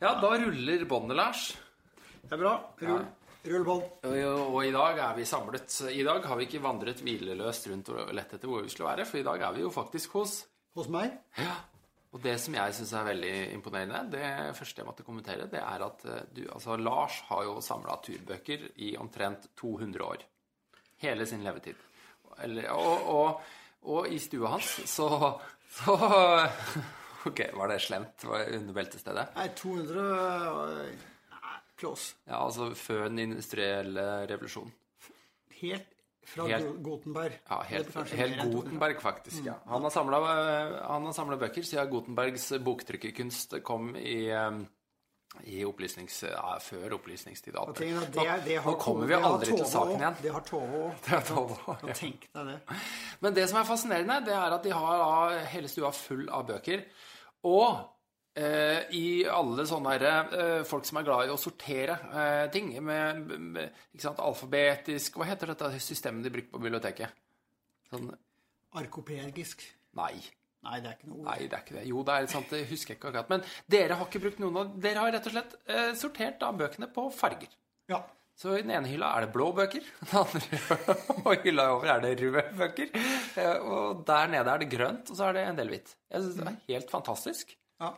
Ja, da ruller båndet, Lars. Det er bra. Rull, rull bånd. Og, og i dag er vi samlet. I dag har vi ikke vandret hvileløst rundt og lett etter hvor vi skulle være, for i dag er vi jo faktisk hos Hos meg. Ja. Og det som jeg syns er veldig imponerende, det første jeg måtte kommentere, det er at eh, du Altså, Lars har jo samla turbøker i omtrent 200 år. Hele sin levetid. Eller, og, og, og i stua hans så, så Ok, var det slemt var det under beltestedet? Nei, 200 øh, Nei, close. Ja, altså før den industrielle revolusjonen. Helt fra Helt- Gutenberg. Ja, helt, helt mer enn 200. Gutenberg, faktisk. ja. Han har samla, samlet bøker siden Gutenbergs boktrykkerkunst kom i, eh, i opplysnings... Ja, før opplysningstid. alt det. det, det Nå kommer vi aldri til saken igjen. Det har Tove òg. Ja. Men det som er fascinerende, det er at de har da hele stua full av bøker. Og eh, i alle sånne her, eh, folk som er glad i å sortere eh, ting med, med sant, alfabetisk Hva heter dette systemet de bruker på biblioteket? Sånn Arkopegisk. Nei. Nei, det er ikke noe ord. Nei, det er ikke det. Jo, det er sant, det husker jeg ikke akkurat. Men dere har ikke brukt noen av Dere har rett og slett eh, sortert da bøkene på farger. Ja. Så i den ene hylla er det blå bøker, den andre og hylla over er det røde bøker. eh, Og der nede er det grønt, og så er det en del hvitt. Jeg synes det er helt fantastisk. ja.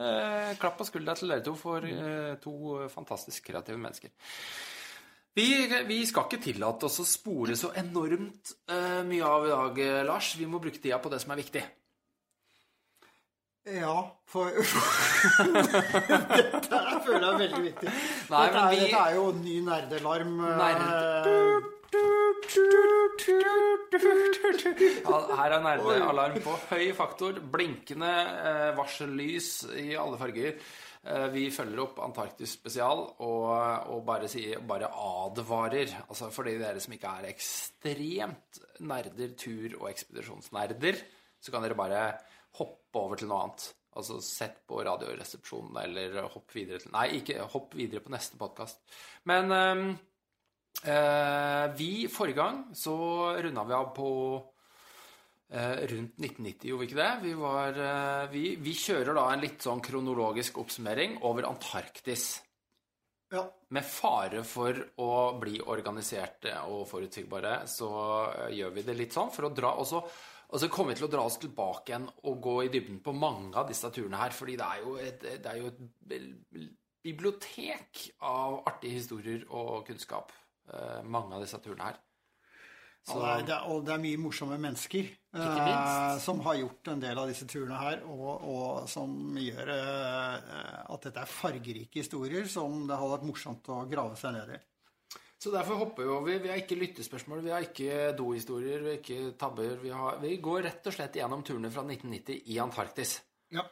Eh, klapp på skuldra til dere to for eh, to fantastisk kreative mennesker. Vi, vi skal ikke tillate oss å spore så enormt eh, mye av i dag, eh, Lars. Vi må bruke tida på det som er viktig. Ja, for Dette her føler jeg er veldig viktig. Nei, dette, er, vi- dette er jo ny nerdelarm. eh, Nerd- Ja, her er nerdealarm på høy faktor. Blinkende eh, varsellys i alle farger. Eh, vi følger opp Antarktis spesial og, og bare, sier, bare advarer. Altså for de dere som ikke er ekstremt nerder, tur- og ekspedisjonsnerder, så kan dere bare hoppe over til noe annet. Altså sett på Radioresepsjonen, eller hopp videre til Nei, ikke hopp videre på neste podkast. Men øh, vi, Forrige gang så runda vi av på eh, rundt 1990, gjorde vi ikke det? Vi, var, eh, vi, vi kjører da en litt sånn kronologisk oppsummering over Antarktis. Ja. Med fare for å bli organiserte og forutsigbare, så eh, gjør vi det litt sånn for å dra Og så og så kommer vi til å dra oss tilbake igjen og gå i dybden på mange av disse turene her. Fordi det er jo et, det er jo et bibliotek av artige historier og kunnskap. eh, mange av disse turene her. Så, Og det, er, og det er mye morsomme mennesker eh, som har gjort en del av disse turene her, og, og som gjør eh, at dette er fargerike historier som det har vært morsomt å grave seg ned i. så derfor hopper vi over. Vi har ikke lyttespørsmål, vi har ikke dohistorier, vi har ikke tabber. Vi, har, vi går rett og slett gjennom turene fra 1990 i Antarktis. Ja.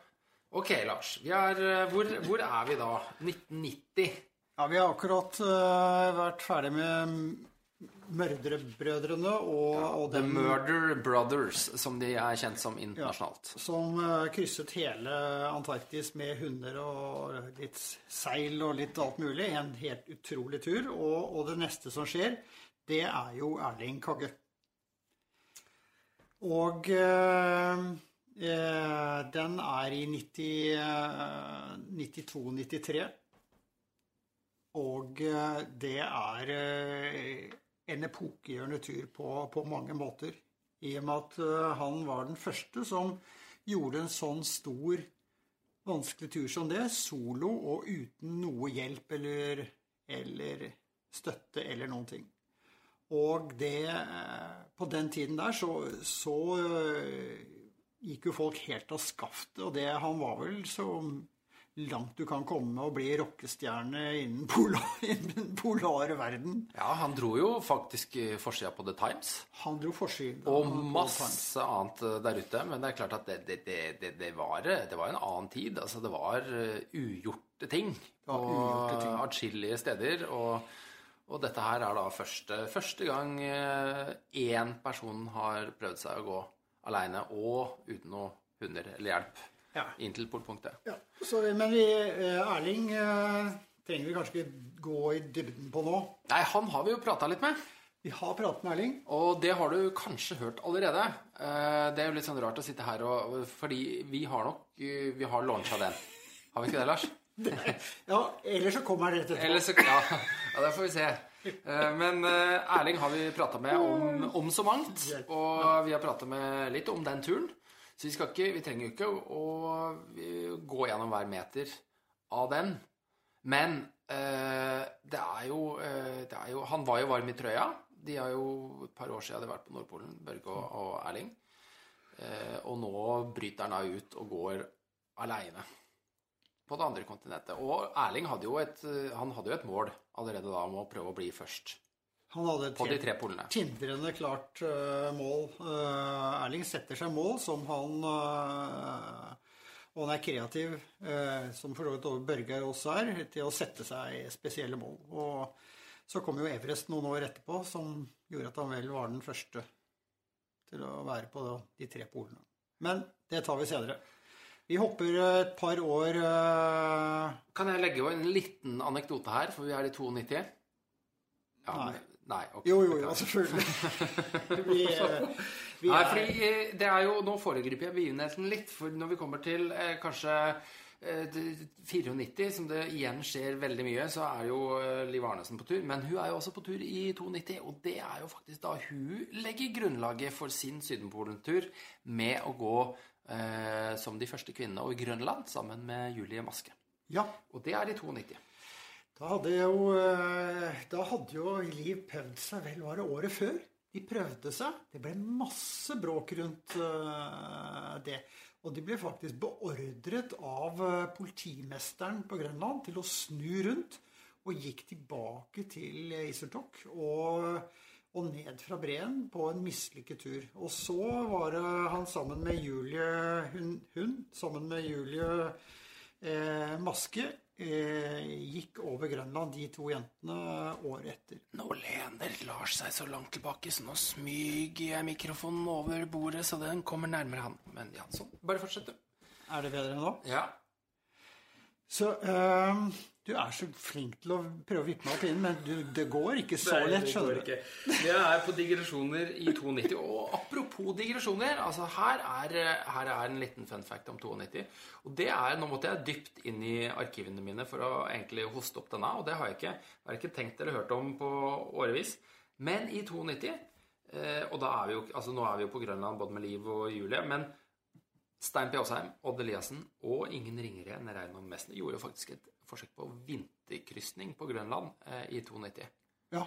Ok, Lars. Vi er, eh, hvor, hvor er vi da? 1990. Ja, vi har akkurat uh, vært ferdig med Mørderebrødrene og, og The Murder Brothers, som de er kjent som internasjonalt. som eh, krysset hele Antarktis med hunder og litt seil og litt alt mulig. En helt utrolig tur. Og, og det neste som skjer, det er jo Erling Kagge. Og eh, eh, den er i 92-93. Og eh, det er eh, en epokegjørende tur på, på mange måter. I og med at eh, han var den første som gjorde en sånn stor, vanskelig tur som det, solo og uten noe hjelp eller, eller støtte eller noen ting. Og det eh, På den tiden der så, så eh, gikk jo folk helt av skaftet, og det han var vel så langt du kan komme og bli rockestjerne innen polar, innen polare verden. Ja, han dro jo faktisk i forsida på The Times. Han dro forsida Og masse annet eh, der ute. Men det er klart at det, det, det, det, var, eh, det var en annen tid. Altså, det var eh, ugjorte ting var ugjorte ting. atskillige steder. Og, og dette her er da første, første gang eh, én person har prøvd seg å gå aleine og uten noe hunder eller hjelp Ja. inntil polpunktet. Ja, så, men vi, eh, Erling eh, trenger vi kanskje ikke gå i dybden på nå. Nei, han har vi jo prata litt med. Vi har pratet med Erling. Og det har du kanskje hørt allerede. Eh, Det er jo litt sånn rart å sitte her og Fordi vi har nok Vi har launcha den. Har vi ikke det, Lars? Ja, eller så kommer han rett etterpå. Ja, ja, det får vi se. Men Erling har vi prata med om, om så mangt. Og vi har prata med litt om den turen. Så vi, skal ikke, vi trenger jo ikke å, å gå gjennom hver meter av den. Men eh, det, er jo, eh, det er jo Han var jo varm i trøya. De har jo et par år siden hadde vært på Nordpolen, Børge og, og Erling. Eh, og nå bryter han da ut og går aleine på det andre kontinentet. Og Erling hadde jo et, han hadde jo et mål allerede da om å prøve å bli først Han hadde et helt tre tindrende klart uh, mål. Uh, Erling setter seg mål som han uh, Og han er kreativ, som for så vidt også Børgeir også er, til å sette seg spesielle mål. Og så kom jo Everest noen år etterpå, som gjorde at han vel var den første til å være på de tre polene. Men det tar vi senere. Vi hopper et par år Kan jeg legge jo en liten anekdote her, for vi er i 92? Ja, Nei. Nei, okay, Jo, jo, jo, selvfølgelig. Vi, eh, vi Nei, fordi eh, det er jo, Nå foregriper jeg begivenheten litt, for når vi kommer til eh, kanskje eh, 94, som det igjen skjer veldig mye, så er jo eh, Liv Arnesen på tur. Men hun er jo også på tur i 92, og det er jo faktisk da hun legger grunnlaget for sin Sydenpolen-tur med å gå som de første kvinnene over Grønland sammen med Julie Maske. Ja, Og det er i 92. Da hadde jo, eh, da hadde jo Liv prøvd seg vel, var året før? De prøvde seg. Det ble masse bråk rundt eh, det. Og de ble faktisk beordret av eh, politimesteren på Grønland til å snu rundt. Og gikk tilbake til Isertok og, og ned fra breen på en mislykket tur. Og så var han sammen med Julie hun, hun sammen med Julie eh, Maske gikk over Grønland, de to jentene, året etter. Nå lener Lars seg så langt tilbake, så nå smyger jeg mikrofonen over bordet, så den kommer nærmere han. Men ja, sånn. Bare fortsett, du. Er det bedre nå? Ja. Så eh, du er så flink til å prøve å vippe meg opp inn, men du, det går ikke så lett, skjønner du. Vi er på digresjoner i 92. Og apropos digresjoner, altså her er, her er en liten fun fact om 92. Og det er, Nå måtte jeg dypt inn i arkivene mine for å egentlig hoste opp denne, og det har jeg ikke, har jeg ikke tenkt eller hørt om på årevis. Men i 92, eh, og da er vi jo, altså nå er vi jo på Grønland både med Liv og Julie, men Stein P. Aasheim, Odd Eliassen og ingen ringere enn Reinon Messner gjorde jo faktisk et forsøk på vinterkrysning på Grønland eh, i 92. Ja,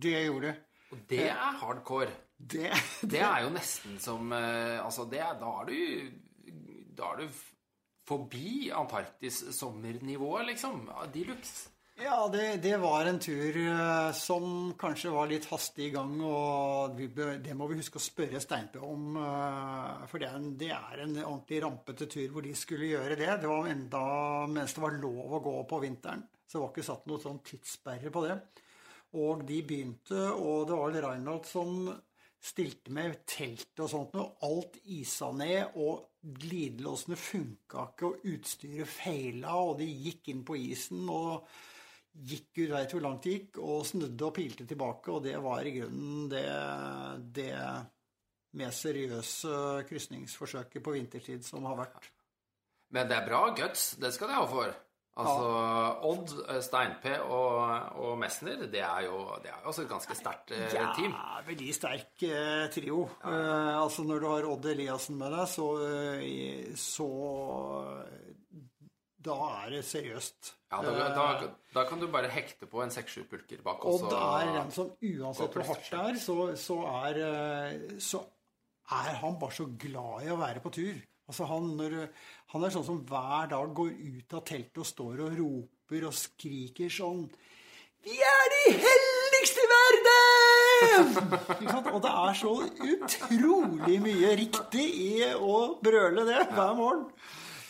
det gjorde det. Og det er hardcore. Det, Det er jo nesten som eh, Altså, det er, da er du Da er du forbi Antarktis sommernivået, liksom. De luxe. Ja, det, det var en tur eh, som kanskje var litt hastig i gang, og bør- det må vi huske å spørre Steinpe om. eh, For det er, en, det er en ordentlig rampete tur hvor de skulle gjøre det. Det var enda mens det var lov å gå på vinteren. Så det var ikke satt noe sånn tidssperre på det. Og de begynte, og det var vel Reinhold som stilte med telt og sånt noe. Alt isa ned, og glidelåsene funka ikke, og utstyret feila, og de gikk inn på isen. og gikk Gud veit hvor langt det gikk, og snudde og pilte tilbake. Og det var i grunnen det, det mer seriøse krysningsforsøket på vintertid som har vært. Men det er bra guts. Det skal de ha for. Altså, Odd, Steinpe og, og Messner, det er jo det er jo også et ganske sterkt eh, team. veldig sterk eh, trio. Eh, altså Når du har Odd Eliassen med deg, så, eh, så Da er det seriøst. Ja, da, da, da kan du bare hekte på en 6-7 pulker bak. og det er den som uansett hvor hardt det er, så, så, er, eh, så er han bare så glad i å være på tur. Altså han, når, han er sånn som hver dag går ut av teltet og står og roper og skriker sånn Vi er de heldigste i verden! Og det er så utrolig mye riktig i å brøle det hver morgen.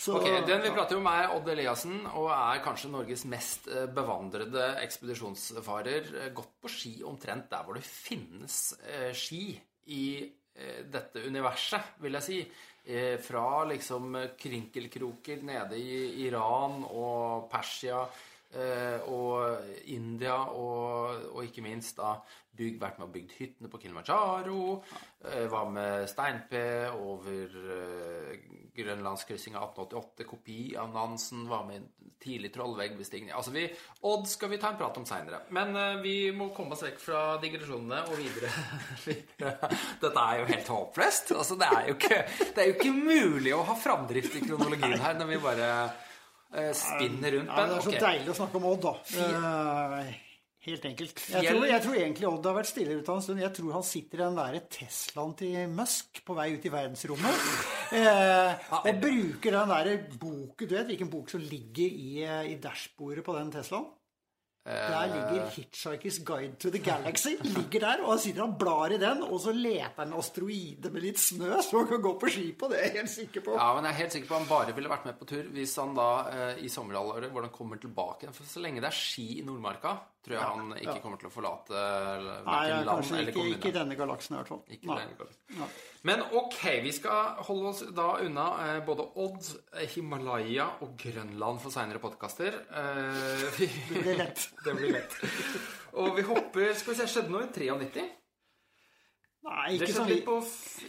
Så, Ok, Den vi prater om, er Odd Eliassen, og er kanskje Norges mest eh, bevandrede ekspedisjonsfarer. Eh, Gått på ski omtrent der hvor det finnes eh, ski i dette universet, vil jeg si. Fra liksom krinkelkroker nede i Iran og Persia og India og, og ikke minst da bygd, vært med og bygd hyttene på Kilimanjaro. Eh, var med Stein-P over eh, Grønlandskryssinga 1888. Kopi av Nansen. Var med i tidlig trollveggbestigning. Altså vi, Odd skal vi ta en prat om seinere. Men eh, vi må komme oss vekk fra digresjonene og videre. Dette er jo helt håpløst. Altså, det, er jo ikke, det er jo ikke mulig å ha framdrift i kronologien her når vi bare eh, spinner rundt. Ja, det er så okay. deilig å snakke om Odd, da. Eh, helt enkelt. Jeg tror, jeg tror egentlig Odd har vært stille ute en stund. Jeg tror han sitter i den der Teslaen til Musk på vei ut i verdensrommet. Eh, og bruker den der boken Du vet hvilken bok som ligger i, eh, i dashbordet på den Teslaen? Der ligger 'Hitchhiker's Guide to the Galaxy'. ligger der, og Han sitter og blar i den, og så leter han asteroide med litt snø, så han kan gå på ski på. Det er jeg helt sikker på. Ja, men jeg er helt sikker på at han bare ville vært med på tur hvis han da eh, i sommerhalvåret hvor han kommer tilbake. For så lenge det er ski i Nordmarka, tror jeg han ikke kommer til å forlate Nei, ja, land eller ikke, kommune. ikke i denne galaksen i hvert fall. Ikke Nei. denne galaksen. Men ok, vi skal holde oss da unna eh, både Odd, eh, Himalaya og Grønland for seinere podkaster. Eh, vi- Det blir lett. det blir lett. Og vi hopper Skal vi se, skjedde noe i 93? Nei, Det ikke skjedde sånn litt på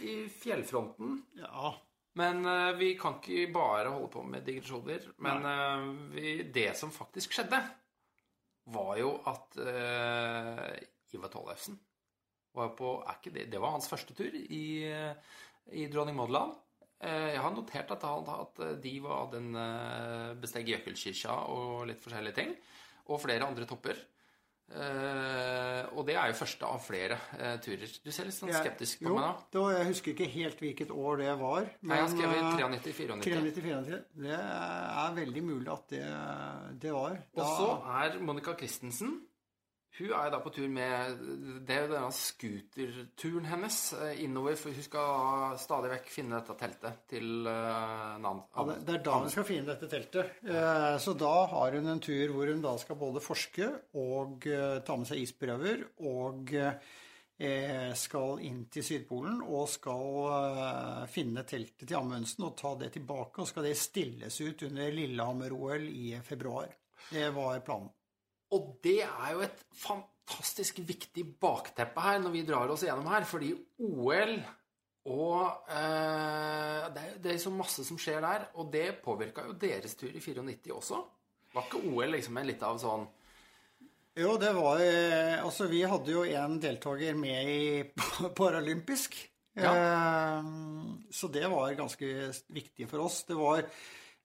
i fjellfronten. Ja. Men eh, vi kan ikke bare holde på med digresjoner. Men eh, vi, det som faktisk skjedde, var jo at uh, Ivar Tollefsen var på er ikke det, det var hans første tur i, i Dronning Maud land. Eh, jeg har notert at, han, at de var den uh, besteg Jøkelkirka og litt forskjellige ting. Og flere andre topper. Eh, og det er jo første av flere uh, turer. Du ser litt sånn skeptisk på jo, meg da. da, jeg husker ikke helt hvilket år det var. Nei, jeg har men, skrevet eh, 93-94. 93-94. Det er veldig mulig at det, det var. Og så er Monica Christensen Hun er da på tur med Det er jo denne scooterturen hennes eh, innover, for hun skal stadig vekk finne dette teltet til uh, Nan. ja, det, er da hun skal finne dette teltet. Eh, så da har hun en tur hvor hun da skal både forske og eh, ta med seg isprøver og eh, skal inn til Sydpolen og skal eh, finne teltet til Amundsen og ta det tilbake. Og skal det stilles ut under Lillehammer-OL i februar. Det var planen. Og det er jo et fantastisk viktig bakteppe her når vi drar oss gjennom her, fordi OL og eh, det, er, det er så masse som skjer der, og det påvirka jo deres tur i 94 også. Var ikke OL liksom en litt av sånn Jo, det var eh, Altså, vi hadde jo en deltaker med i paralympisk. Eh, så det var ganske viktig for oss. Det var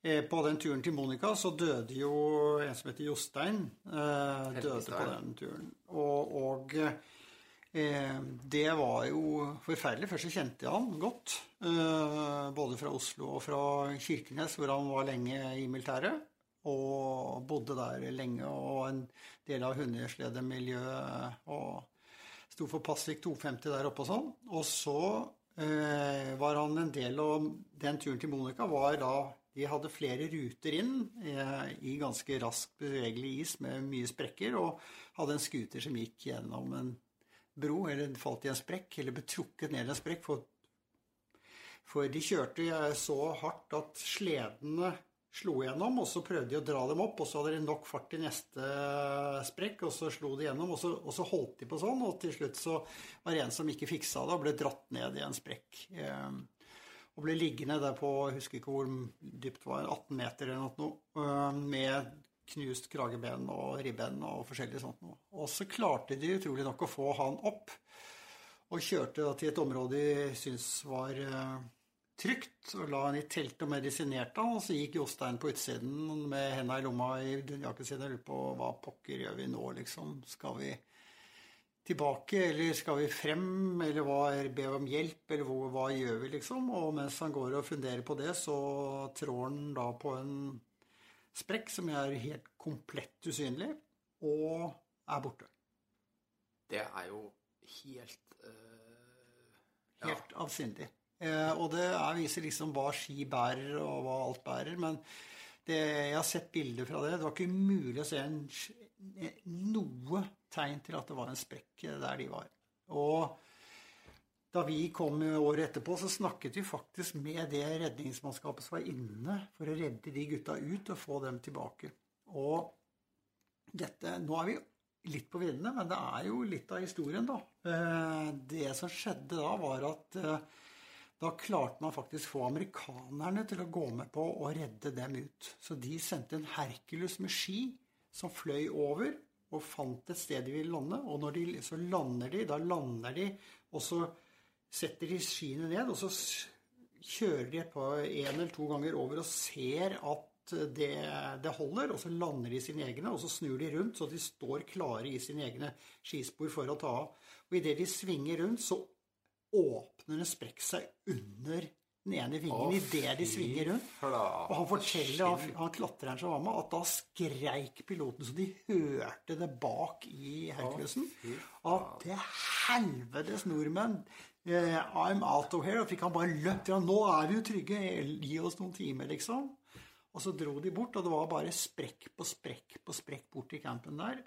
På den turen til Monica så døde jo en som heter Jostein. Eh, døde på den turen. Og, og eh, det var jo forferdelig. Først så kjente jeg han godt. Eh, både fra Oslo og fra Kirkenes, hvor han var lenge i militæret og bodde der lenge, og en del av hundesledemiljøet og sto for Passvik 250 der oppe og sånn. Og så eh, var han en del av den turen til Monica var da de hadde flere ruter inn eh, i ganske raskt bevegelig is med mye sprekker, og hadde en scooter som gikk gjennom en bro, eller falt i en sprekk, eller ble trukket ned i en sprekk. For, for de kjørte eh, så hardt at sledene slo gjennom, og så prøvde de å dra dem opp, og så hadde de nok fart i neste sprekk, og så slo de gjennom, og så, og så holdt de på sånn, og til slutt så var det en som ikke fiksa det, og ble dratt ned i en sprekk. Eh, og ble liggende der på, jeg husker ikke hvor dypt det var, 18 meter eller noe, eh, med knust krageben og ribben og forskjellig sånt noe. Og så klarte de utrolig nok å få han opp, og kjørte til et område de syntes var eh, trygt, og la han i teltet og medisinerte han, og så gikk Jostein på utsiden med henda i lomma i dunjakken sin og lurte på hva pokker gjør vi nå, liksom? Skal vi tilbake, eller skal vi frem, eller hva, be om hjelp, eller hva, hva gjør vi, liksom? Og mens han går og funderer på det, så trår han da på en sprekk som er helt komplett usynlig, og er borte. Det er jo helt eh, ja. Helt avsindig. Eh, og det er, viser liksom hva ski bærer, og hva alt bærer. Men det, jeg har sett bilder fra det. Det var ikke mulig å se en, noe tegn til at det var en sprekk der de var. Og da vi kom året etterpå, så snakket vi faktisk med det redningsmannskapet som var inne for å redde de gutta ut og få dem tilbake. Og dette Nå er vi litt på viddene, men det er jo litt av historien, da. Eh, det som skjedde da, var at eh, da klarte man faktisk få amerikanerne til å gå med på å redde dem ut. Så de sendte en Hercules med ski som fløy over og fant et sted de ville lande. Og når de, så lander de, da lander de, og så setter de skiene ned, og så kjører de et par, en eller to ganger over og ser at det, det, holder, og så lander de sine egne, og så snur de rundt så de står klare i sine egne skispor for å ta av. Og idet de svinger rundt, så åpner en sprekk seg under den ene vingen idet de svinger rundt. Og han forteller, han, han klatreren som var med, at da skreik piloten så de hørte det bak i Herculesen. At til helvetes nordmenn! Uh, I'm out of here. Og fikk han bare løpt. Ja, nå er vi jo trygge. Gi oss noen timer, liksom. Og så dro de bort, og det var bare sprekk på sprekk på sprekk bort til campen der.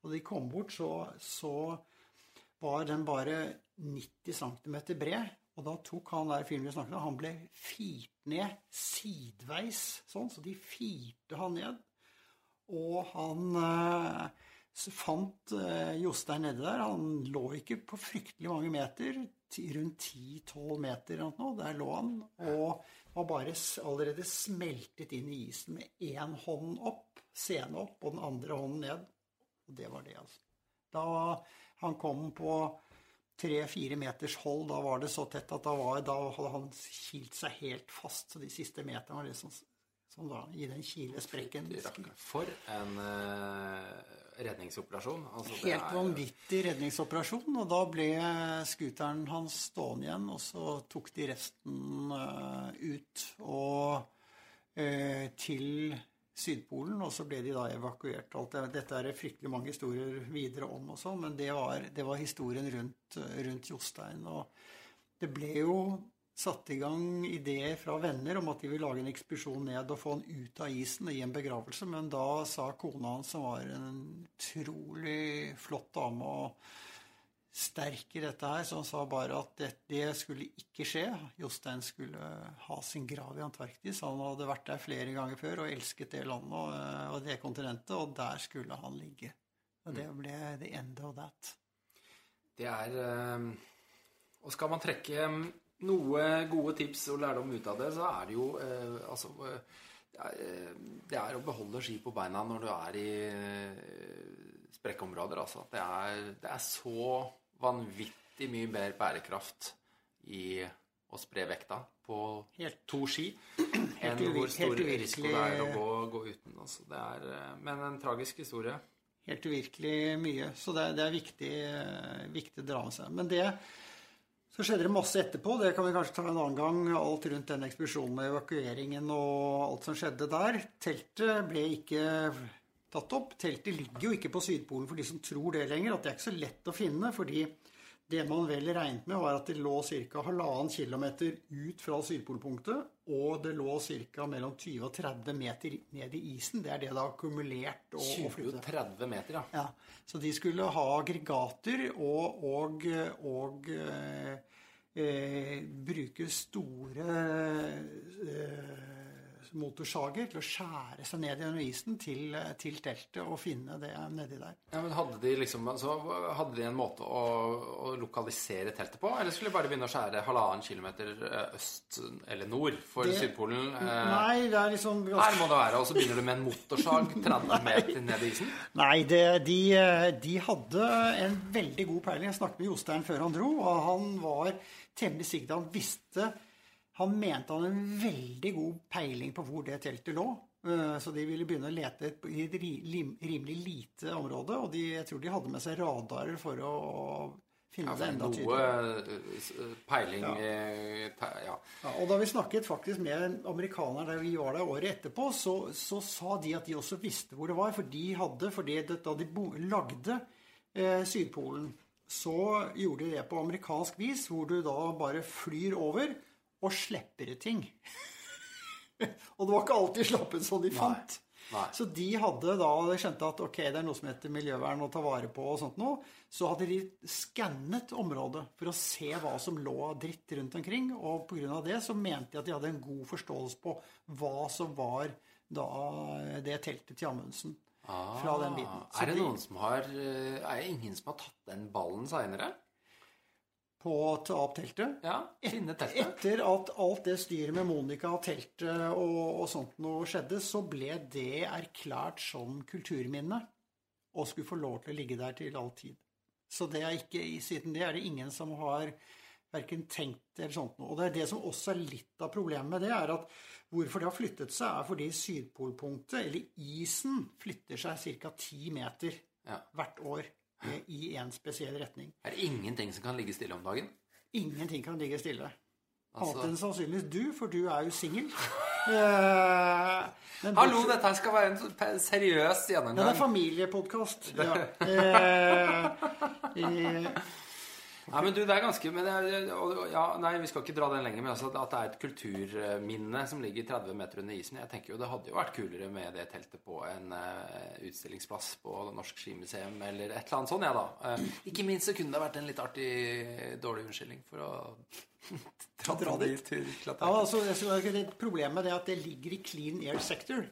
Og da de kom bort, så, så var den bare 90 cm bred. Og da tok han der filmen vi snakket om, han ble firt ned sideveis sånn, så de firte han ned. Og han eh, fant eh, Jostein nedi der. Han lå ikke på fryktelig mange meter, rundt 10-12 meter eller noe. Der lå han. Og var bare allerede smeltet inn i isen med én hånd opp, sene opp, og den andre hånden ned. Og det var det, altså. Da han kom på tre-fire meters hold, da var det så tett at da, var, da hadde han kilt seg helt fast. Så de siste meterne var det som, som da, i den kilesprekken. For en uh, redningsoperasjon. Altså, Helt er... vanvittig redningsoperasjon. Og da ble scooteren hans stående igjen, og så tok de resten uh, ut og uh, til Sydpolen, og så ble de da evakuert. Dette er det fryktelig mange historier videre om og sånn, men det var, det var, historien rundt, rundt Jostein. Og det ble jo satt i gang ideer fra venner om at de ville lage en ekspedisjon ned og få han ut av isen og gi en begravelse, men da sa kona hans, som var en utrolig flott dame og sterk i dette her, så han sa bare at det, det skulle ikke skje. Jostein skulle ha sin grav i Antarktis. Han hadde vært der flere ganger før og elsket det landet og, og det kontinentet, og der skulle han ligge. Og det ble the end of that. Det er eh, Og skal man trekke noe gode tips og lærdom ut av det, så er det jo eh, altså eh, Det er å beholde ski på beina når du er i sprekkeområder, sprekkområder, altså. Det er, det er så vanvittig mye bedre bærekraft i å spre vekta på helt, to ski enn hvor stor risiko det er å gå, gå uten. Altså. Det er, eh, men en tragisk historie. Helt uvirkelig mye. Så det, det er viktig, eh, viktig å dra med seg. Men det så skjedde det masse etterpå. Det kan vi kanskje ta en annen gang. Alt rundt den ekspedisjonen med evakueringen og alt som skjedde der. Teltet ble ikke tatt opp. Teltet ligger jo ikke på Sydpolen for de som tror det lenger. At det er ikke så lett å finne. fordi det man vel regnet med, var at det lå ca. halvannen kilometer ut fra sydpolpunktet. Og det lå ca. mellom 20 og 30 meter ned i isen. Det er det det har akkumulert. Og, 20 og 30 meter, ja. ja. Så de skulle ha aggregater og, og, og eh, eh, bruke store eh, motorsager til å skjære seg ned gjennom isen til, til, teltet og finne det nedi der. Ja, men Hadde de liksom, altså, hadde de en måte å, å, lokalisere teltet på, eller skulle de bare begynne å skjære halvannen kilometer eh, øst eller nord for det, Sydpolen? Eh, nei, det er liksom Her må det være, og så begynner du med en motorsag 30 meter ned i isen? Nei, det, de, de hadde en veldig god peiling. Jeg snakket med Jostein før han dro, og han var temmelig sikker. Han visste Han mente han hadde en veldig god peiling på hvor det teltet lå. Eh, så de ville begynne å lete i et rimelig lite område. Og de, jeg tror de hadde med seg radarer for å finne ja, det enda tydeligere. Noe eh, peiling ja. ja. Og da vi snakket faktisk med amerikanere der vi var der året etterpå, så, så, sa de at de også visste hvor det var. For de hadde, fordi da de lagde eh, Sydpolen så gjorde de det på amerikansk vis, hvor du da bare flyr over og slipper ut ting. og det var ikke alltid slappet som de fant. Nei. Nei. Så de hadde da de skjønte at ok, det er noe som heter miljøvern å ta vare på, og sånt noe, så hadde de skannet området for å se hva som lå dritt rundt omkring. Og pga. det så mente de at de hadde en god forståelse på hva som var da det teltet til Amundsen. fra den biten. Så Ah. er det de- noen som har eh, Er det ingen som har tatt den ballen seinere? På å ta opp teltet. Ja, finne teltet? Etter at alt det styret med Monica og teltet og, og sånt noe skjedde, så ble det erklært som kulturminne. Og skulle få lov til å ligge der til all tid. Så det er ikke, siden det er det ingen som har verken tenkt eller sånt noe. Og det er det som også er litt av problemet med det, er at hvorfor det har flyttet seg, er fordi sydpolpunktet, eller isen, flytter seg ca. ti meter Ja. hvert år i en spesiell retning. Er det ingenting som kan ligge stille om dagen? Ingenting kan ligge stille. Altså- Annet enn sannsynligvis du, for du er jo singel. Eh, Hallo, dette skal være en seriøs seriøs Ja, det er familiepodkast. Ja. Eh, eh, Nei, men du, det er ganske men det er, ja, Nei, vi skal ikke dra den lenger, men altså at det er et kulturminne som ligger 30 meter under isen Jeg tenker jo det hadde jo vært kulere med det teltet på en uh, utstillingsplass på Norsk Skimuseum eller et eller annet sånt, ja da. Uh, ikke minst så kunne det vært en litt artig, dårlig unnskyldning for å dra, Dra dit til ja, altså, det Problemet er at det ligger i clean air sector.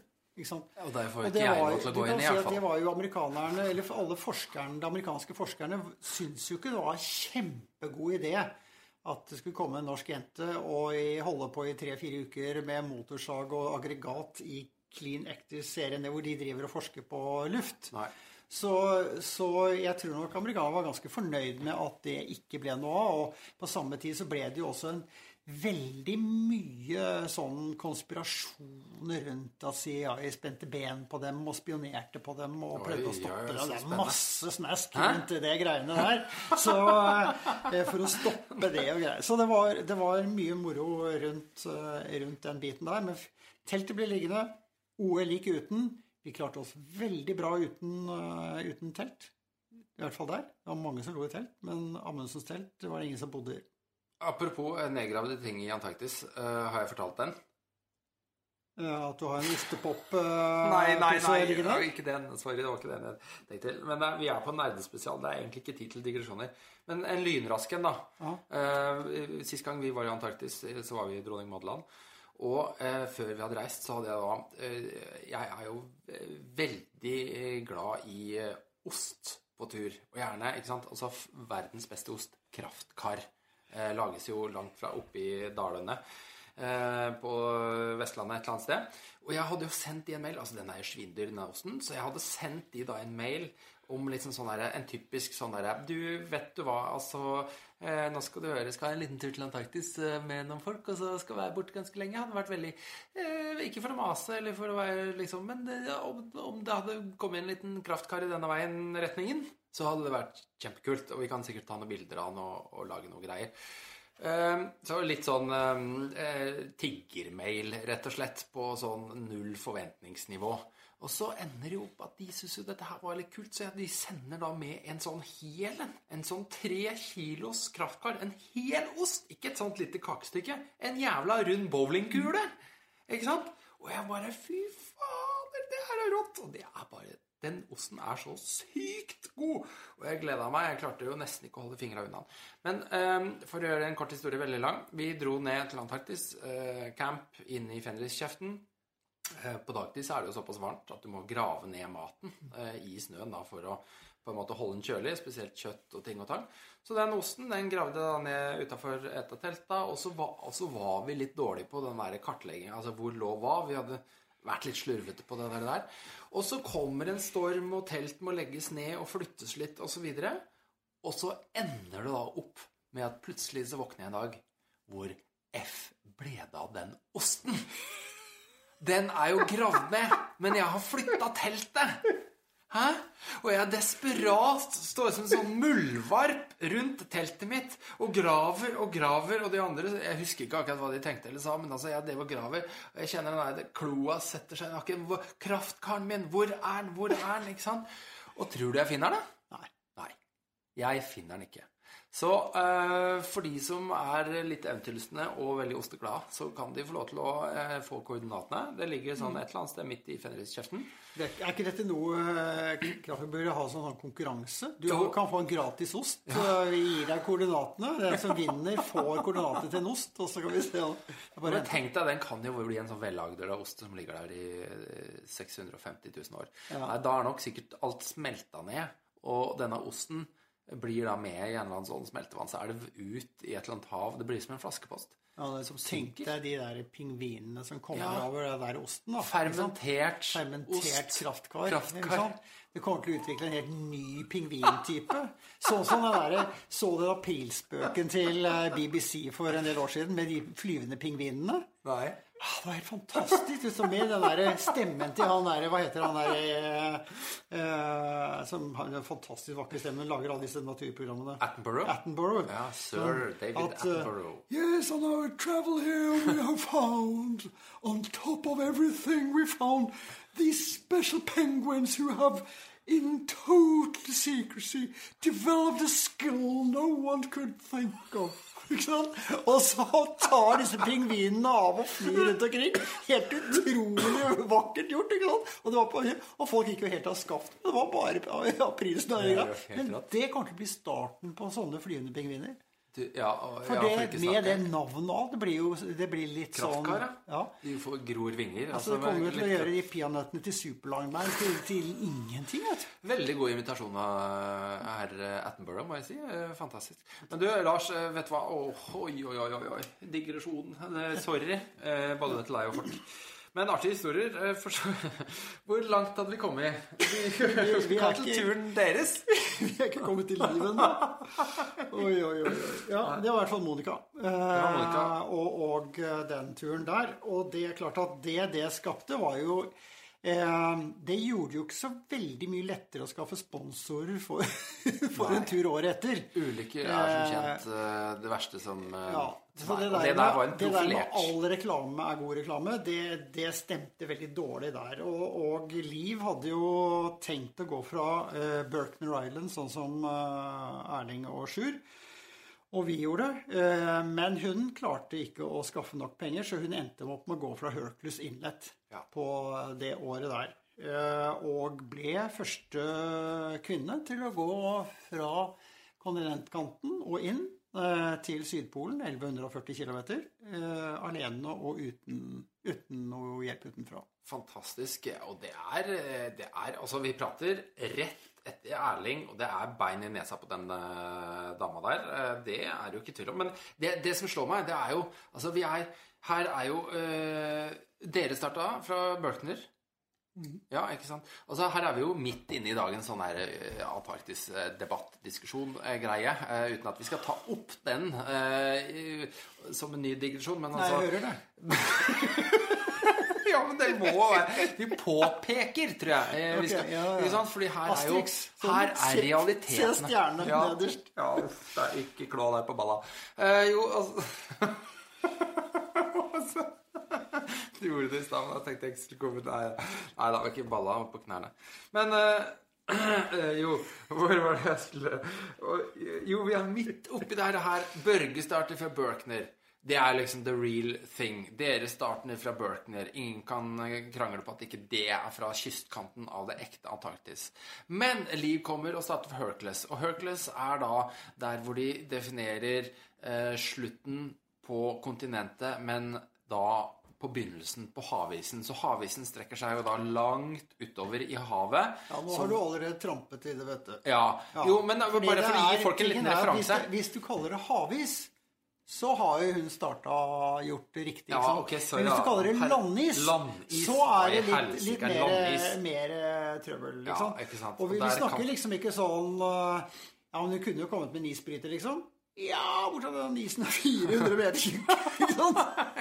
Og derfor ikke jeg lov til å gå inn i, hvert fall. det var jo amerikanerne, eller alle forskerne, de amerikanske forskerne syntes jo ikke det var en kjempegod idé at det skulle komme en norsk jente og holde på i tre-fire uker med motorsag og aggregat i Clean Active-serien hvor de driver og forsker på luft. Nei. Så, så jeg tror nok amerikanerne var ganske fornøyd med at det ikke ble noe av. Og på samme tid så ble det jo også en veldig mye sånn konspirasjoner rundt at CIA spente ben på dem og spionerte på dem og prøvde å stoppe dem. det. Er masse snask rundt det greiene der. Så eh, for å stoppe det og greier. Så det var, det var mye moro rundt, eh, rundt den biten der. Men teltet ble liggende. OL gikk uten. Vi klarte oss veldig bra uten, eh, uten telt. I hvert fall der. Det var mange som lå i telt, men Amundsens telt det var det ingen som bodde i. Apropos eh, nedgravde ting i Antarktis, Uh, har jeg fortalt den? Ja, At du har en ostepop Nei, nei, nei, nei, ja, ikke den. Sorry, det var ikke den jeg tenkte til. Men eh, vi er på nerdespesial. Det er egentlig ikke tid til digresjoner. Men en lynrask en, da. Ja. Eh, sist gang vi var i Antarktis, eh, så var vi i Dronning Madeland. Og uh, før vi hadde reist, så hadde jeg da eh, Jeg er jo eh, veldig eh, glad i eh, ost på tur. Og gjerne, ikke sant Altså verdens beste ost, Kraftkar. Eh, lages jo langt fra oppe i dalene eh, på Vestlandet et eller annet sted. Og jeg hadde jo sendt de en mail, altså den er jo svindyr, den osten, så jeg hadde sendt de da en mail om liksom sånn der, en typisk sånn derre Du, vet du hva, altså eh, Nå skal du høre, skal ha en liten tur til Antarktis eh, med noen folk, og så skal være borte ganske lenge. Hadde vært veldig eh, Ikke for å mase eller for å være liksom Men det, om, om det hadde kommet en liten kraftkar i denne veien, retningen, så hadde det vært kjempekult. Og vi kan sikkert ta noen bilder av den og, og lage noen greier. Eh, Så litt sånn eh, tiggermail, rett og slett, på sånn null forventningsnivå. Og så ender det jo opp at de syns jo dette her var litt kult, så de sender da med en sånn hel en. En sånn tre kilos kraftkar. En hel ost! Ikke et sånt lite kakestykke. En jævla rund bowlingkule! Ikke sant? Og jeg bare Fy fader, det her er rått! Og det er bare den osten er så sykt god! Og jeg gleda meg. Jeg klarte jo nesten ikke å holde fingra unna den. Men um, for å gjøre en kort historie veldig lang Vi dro ned til Antarktis. uh, camp inne i Fenriskjeften. Uh, På dagtid er det jo såpass varmt at du må grave ned maten uh, i snøen da, for å på en måte holde den kjølig, spesielt kjøtt og ting og tang. Så den osten den gravde da ned utafor et av telta, og så var, vi litt dårlige på den der kartlegginga, altså hvor lå hva. Vi hadde vært litt slurvete på det der. Og så kommer en storm, og telt må legges ned og flyttes litt osv. Og så ender det da opp med at plutselig så våkner jeg en dag hvor F ble det av den osten. Den er jo gravd ned, men jeg har flytta teltet. Hæ? Og jeg er desperat står som en sånn muldvarp rundt teltet mitt og graver og graver. Og de andre Jeg husker ikke akkurat hva de tenkte eller sa, men altså, jeg drev og graver. Og jeg kjenner den der kloa setter seg i nakken. Kraftkaren min, hvor er den? Hvor er den? Ikke sant? Og tror du jeg finner den? Nei. Nei. Jeg finner den ikke. Så eh, for de som er litt eventyrlystne og veldig osteglade, så kan de få lov til å eh, få koordinatene. Det ligger sånn et eller annet sted midt i Fenriskjeften. Det, er ikke dette noe eh, Kraftverk bør ha sånn, sånn konkurranse? Du Jo. kan få en gratis ost. så Vi gir deg koordinatene. Den som vinner, får koordinater til en ost. Og så kan vi se. Men tenk deg, den kan jo bli en sånn vellagd ost som ligger der i eh, 650 000 år. Nei, da er nok sikkert alt smelta ned, og denne osten blir da med i en eller annen sånn smeltevann. Så er det ut i et eller annet hav. Det blir som en flaskepost. ja, det, Tenk synker. deg de der pingvinene som kommer Ja. over den der osten. da. Fermentert, Fermentert ost. kraftkar. Kraftkar. Det kommer til å utvikle en helt ny pingvintype. Sånn som den der, Så dere aprilspøken til eh, BBC for en del år siden med de flyvende pingvinene? Nei. Ah, Det var helt fantastisk. Liksom, med den der stemmen til han der Hva heter han der eh, eh, Som har den fantastisk vakre stemmen, lager alle disse naturprogrammene. Attenborough? Attenborough. Ja, sir David At, eh, Attenborough. Yes, on our travel here we have found, on top of everything, we found these special penguins who have, in total secrecy, developed a skill no one could think of. Ikke? Og så tar disse pingvinene av og flyr rundt omkring. Helt utrolig vakkert gjort. ikke? Og, det var på, og folk gikk jo helt av skaft. Det var bare helt Men det til å bli starten på sånne flyvende pingviner. Du, ja, og, For det, for med det navnet òg, det blir jo det blir litt Kraftkar, sånn ja. De får gror vinger. Altså, det kommer jo til å gjøre de peanøttene til superlangbein til, til ingenting. vet. Veldig god invitasjon av eh, herr Attenborough, må jeg si. Eh, Fantastisk. Men du, Lars, eh, vet du hva? Oh, oi, oi, oi, oi. Digresjon. Sorry. Både til deg og folk. Men artige historier. eh. Hvor langt hadde vi kommet? Vi, vi, vi er til ikke- turen deres. Vi er ikke kommet til livet ennå. Oi, oi, oi. Ja, det var i hvert fall Monica. var Monica. Eh, og, og eh, den turen der. Og det er klart at det det skapte, var jo eh, Det gjorde jo ikke så veldig mye lettere å skaffe sponsorer for, for en tur året etter. Ulykker er som kjent eh, det verste som eh, Ja, det der, det der var en profilert det der med all reklame er god reklame, det, det stemte veldig dårlig der. Og, og Liv hadde jo tenkt å gå fra Berkner Island, sånn som eh, Erling og Sjur. Og vi gjorde det. Eh, men hun klarte ikke å skaffe nok penger, så hun endte opp med å gå fra Hercules Inlet Ja. på det året der. Eh, og ble første kvinne til å gå fra kontinentkanten og inn eh, til Sydpolen, 1140 km, eh, alene og uten, uten noe hjelp utenfra. Fantastisk. Og det er, det er Altså, vi prater rett etter Erling, og det er bein i nesa på den dama der. Det er jo ikke tvil om. Men det, det som slår meg, det er jo Altså, vi er Her er jo eh, Dere starta fra Berkner. Ja, ikke sant? Altså, her er vi jo midt inne i dagens sånn her eh, Antarktis-debatt-diskusjon-greie. eh, uten at vi skal ta opp den eh, som en ny digresjon. Men Nei, altså jeg hører det. ja, men det må være Vi påpeker, tror jeg. eh, Vi Ok, skal, ja, ja. Ikke sant? Fordi her er jo Her er realitetene. se stjerne ja. nederst. Ja, uff, det er ikke klå deg på balla. Eh, jo, altså Du gjorde det i stad, men da tenkte jeg ikke skulle komme Nei, nei da var ikke balla på knærne. Men eh, jo, hvor var det jeg skulle Jo, vi er midt oppi det her. Børge starter fra Berkner. Det er liksom the real thing. Dere starter fra Berkner. Ingen kan eh, krangle på at ikke det er fra kystkanten av det ekte Antarktis. Men Liv kommer og starter fra Hercules. Og Hercules er da der hvor de definerer eh, slutten på kontinentet, men da på begynnelsen på havisen. Så havisen strekker seg jo da langt utover i havet. Ja, Nå har du allerede trampet i det, vet du. Ja. Ja, Jo, men bare for å gi folk en liten er referanse. Hvis, hvis du kaller det havis, så har jo hun starta gjort det riktig. Ja, okay, så, Men hvis du kaller det Her- landis, landis, så er det litt, litt er mer, mer trøbbel, trøbbel, Ja, liksom. ikke sant. Og vi, vi snakker kan- liksom ikke sånn eh, Ja, men hun kunne jo kommet med en isbryter, liksom. Ja, bortsett fra den isen er 400 meter tjukk.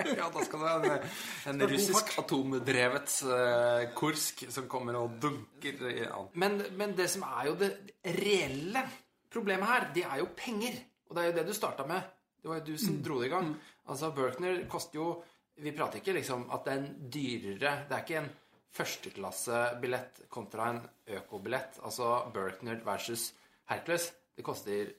Ja, da skal det være en, en russisk atomdrevet uh, Kursk som kommer og dunker i an. Men, men det som er jo det reelle problemet her, det er jo penger. Og det er jo det du starta med. Det var jo du som dro det i gang. Altså, Berkner koster jo Vi prater ikke liksom at det er en dyrere Det er ikke en førsteklassebillett kontra en økobillett. Altså Berkner versus Hercules. Det koster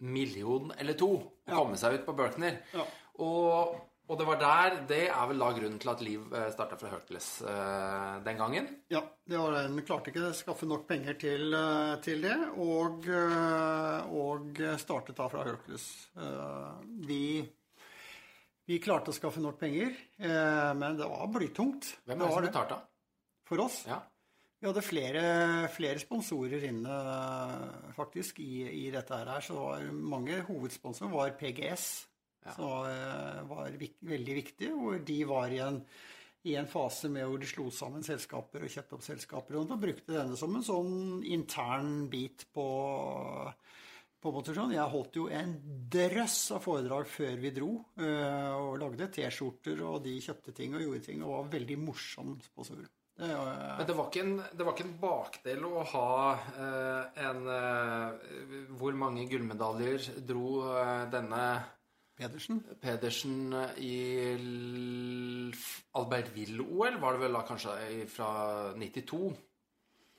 million eller to å komme seg ut på Berkner. Ja. Og, og det var der Det er vel da grunnen til at Liv starta fra Hercules uh, den gangen. Ja, det var det. Den klarte ikke å skaffe nok penger til, eh, til det, og, eh, og startet da fra Hercules. Uh, Vi, vi klarte å skaffe nok penger, eh, men det var blytungt. Hvem er det som betalte? For oss. Ja. Vi hadde flere, flere sponsorer inne faktisk i, i dette her. Så var mange hovedsponsorer var PGS, Ja. som var, var vik, veldig viktig. Hvor de var i en, i en fase med hvor de slo sammen selskaper og kjøpte opp selskaper. Og da brukte denne som en sånn intern bit på på motorsånn. Jeg holdt jo en drøss av foredrag før vi dro, eh, og lagde T-skjorter, og de kjøpte ting og gjorde ting, og var veldig morsom sponsor. Det, ja. Men det var ikke en, det var ikke en bakdel å ha eh, en eh, Hvor mange gullmedaljer dro eh, denne Pedersen. Pedersen i Albert Albertville-OL? Var det vel da kanskje fra 92?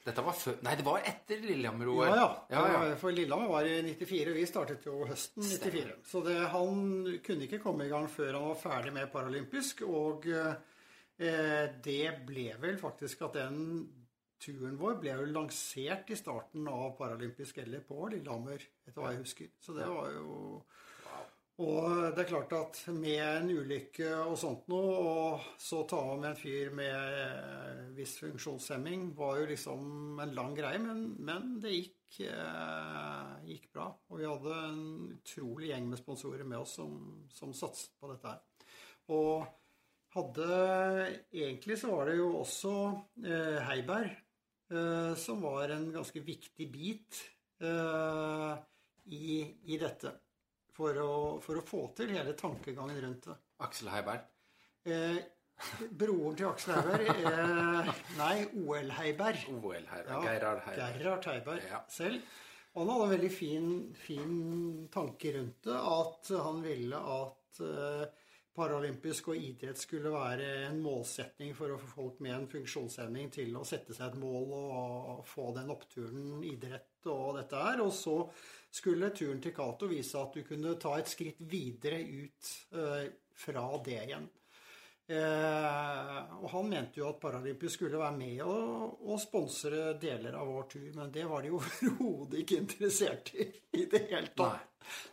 Dette var før Nei, det var etter Lillehammer-OL. Ja, ja. ja, ja. For Lillehammer var i 94, og vi startet jo høsten 94. Så det, han kunne ikke komme i gang før han var ferdig med paralympisk. Og eh, det ble vel faktisk at den turen vår ble jo lansert i starten av paralympisk eller på Lillehammer, etter hva jeg husker. Så det var jo og det er klart at med en ulykke og sånt noe, og så ta av med en fyr med eh, viss funksjonshemming, var jo liksom en lang greie, men, men det gikk, eh, gikk bra. Og vi hadde en utrolig gjeng med sponsorer med oss som, som satset på dette her. Og hadde Egentlig så var det jo også eh, Heiberg eh, som var en ganske viktig bit eh, i, i dette for å, for å få til hele tankegangen rundt det. Aksel Heiberg. Eh, broren til Aksel Heiberg eh, Nei, OL Heiberg. OL Heiberg. Ja, Gerhard Heiberg. Gerhard Heiberg Ja. selv. Han hadde en veldig fin, fin tanke rundt det. At han ville at eh, paralympisk og idrett skulle være en målsetning for å få folk med en funksjonshemming til å sette seg et mål og få den oppturen idrett og dette her. Og så skulle turen til Cato vise at du kunne ta et skritt videre ut eh, fra det igjen. Eh, og han mente jo at Paralympisk skulle være med og, og sponsre deler av vår tur, men det var de overhodet ikke interessert i i det hele tatt.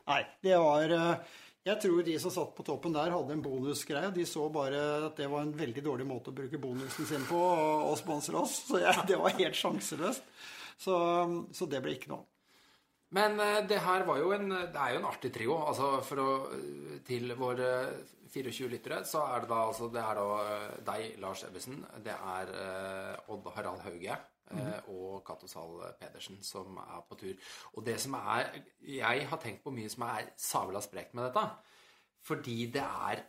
Nei. det var eh, Jeg tror de som satt på toppen der, hadde en bonusgreie. De så bare at det var en veldig dårlig måte å bruke bonusen sin på og, sponse oss. Så jeg, det var helt sjanseløst. Så, så det ble ikke noe. Men eh, det her var jo en Det er jo en artig trio. Altså å Til våre 24 lyttere så er det da altså Det er da eh, deg, Lars Ebbesen. Det er eh, Odd Harald Hauge. Eh, Og Cato Zahl Pedersen som er på tur. Og det som er Jeg har tenkt på mye som er sabla sprekt med dette. Fordi det er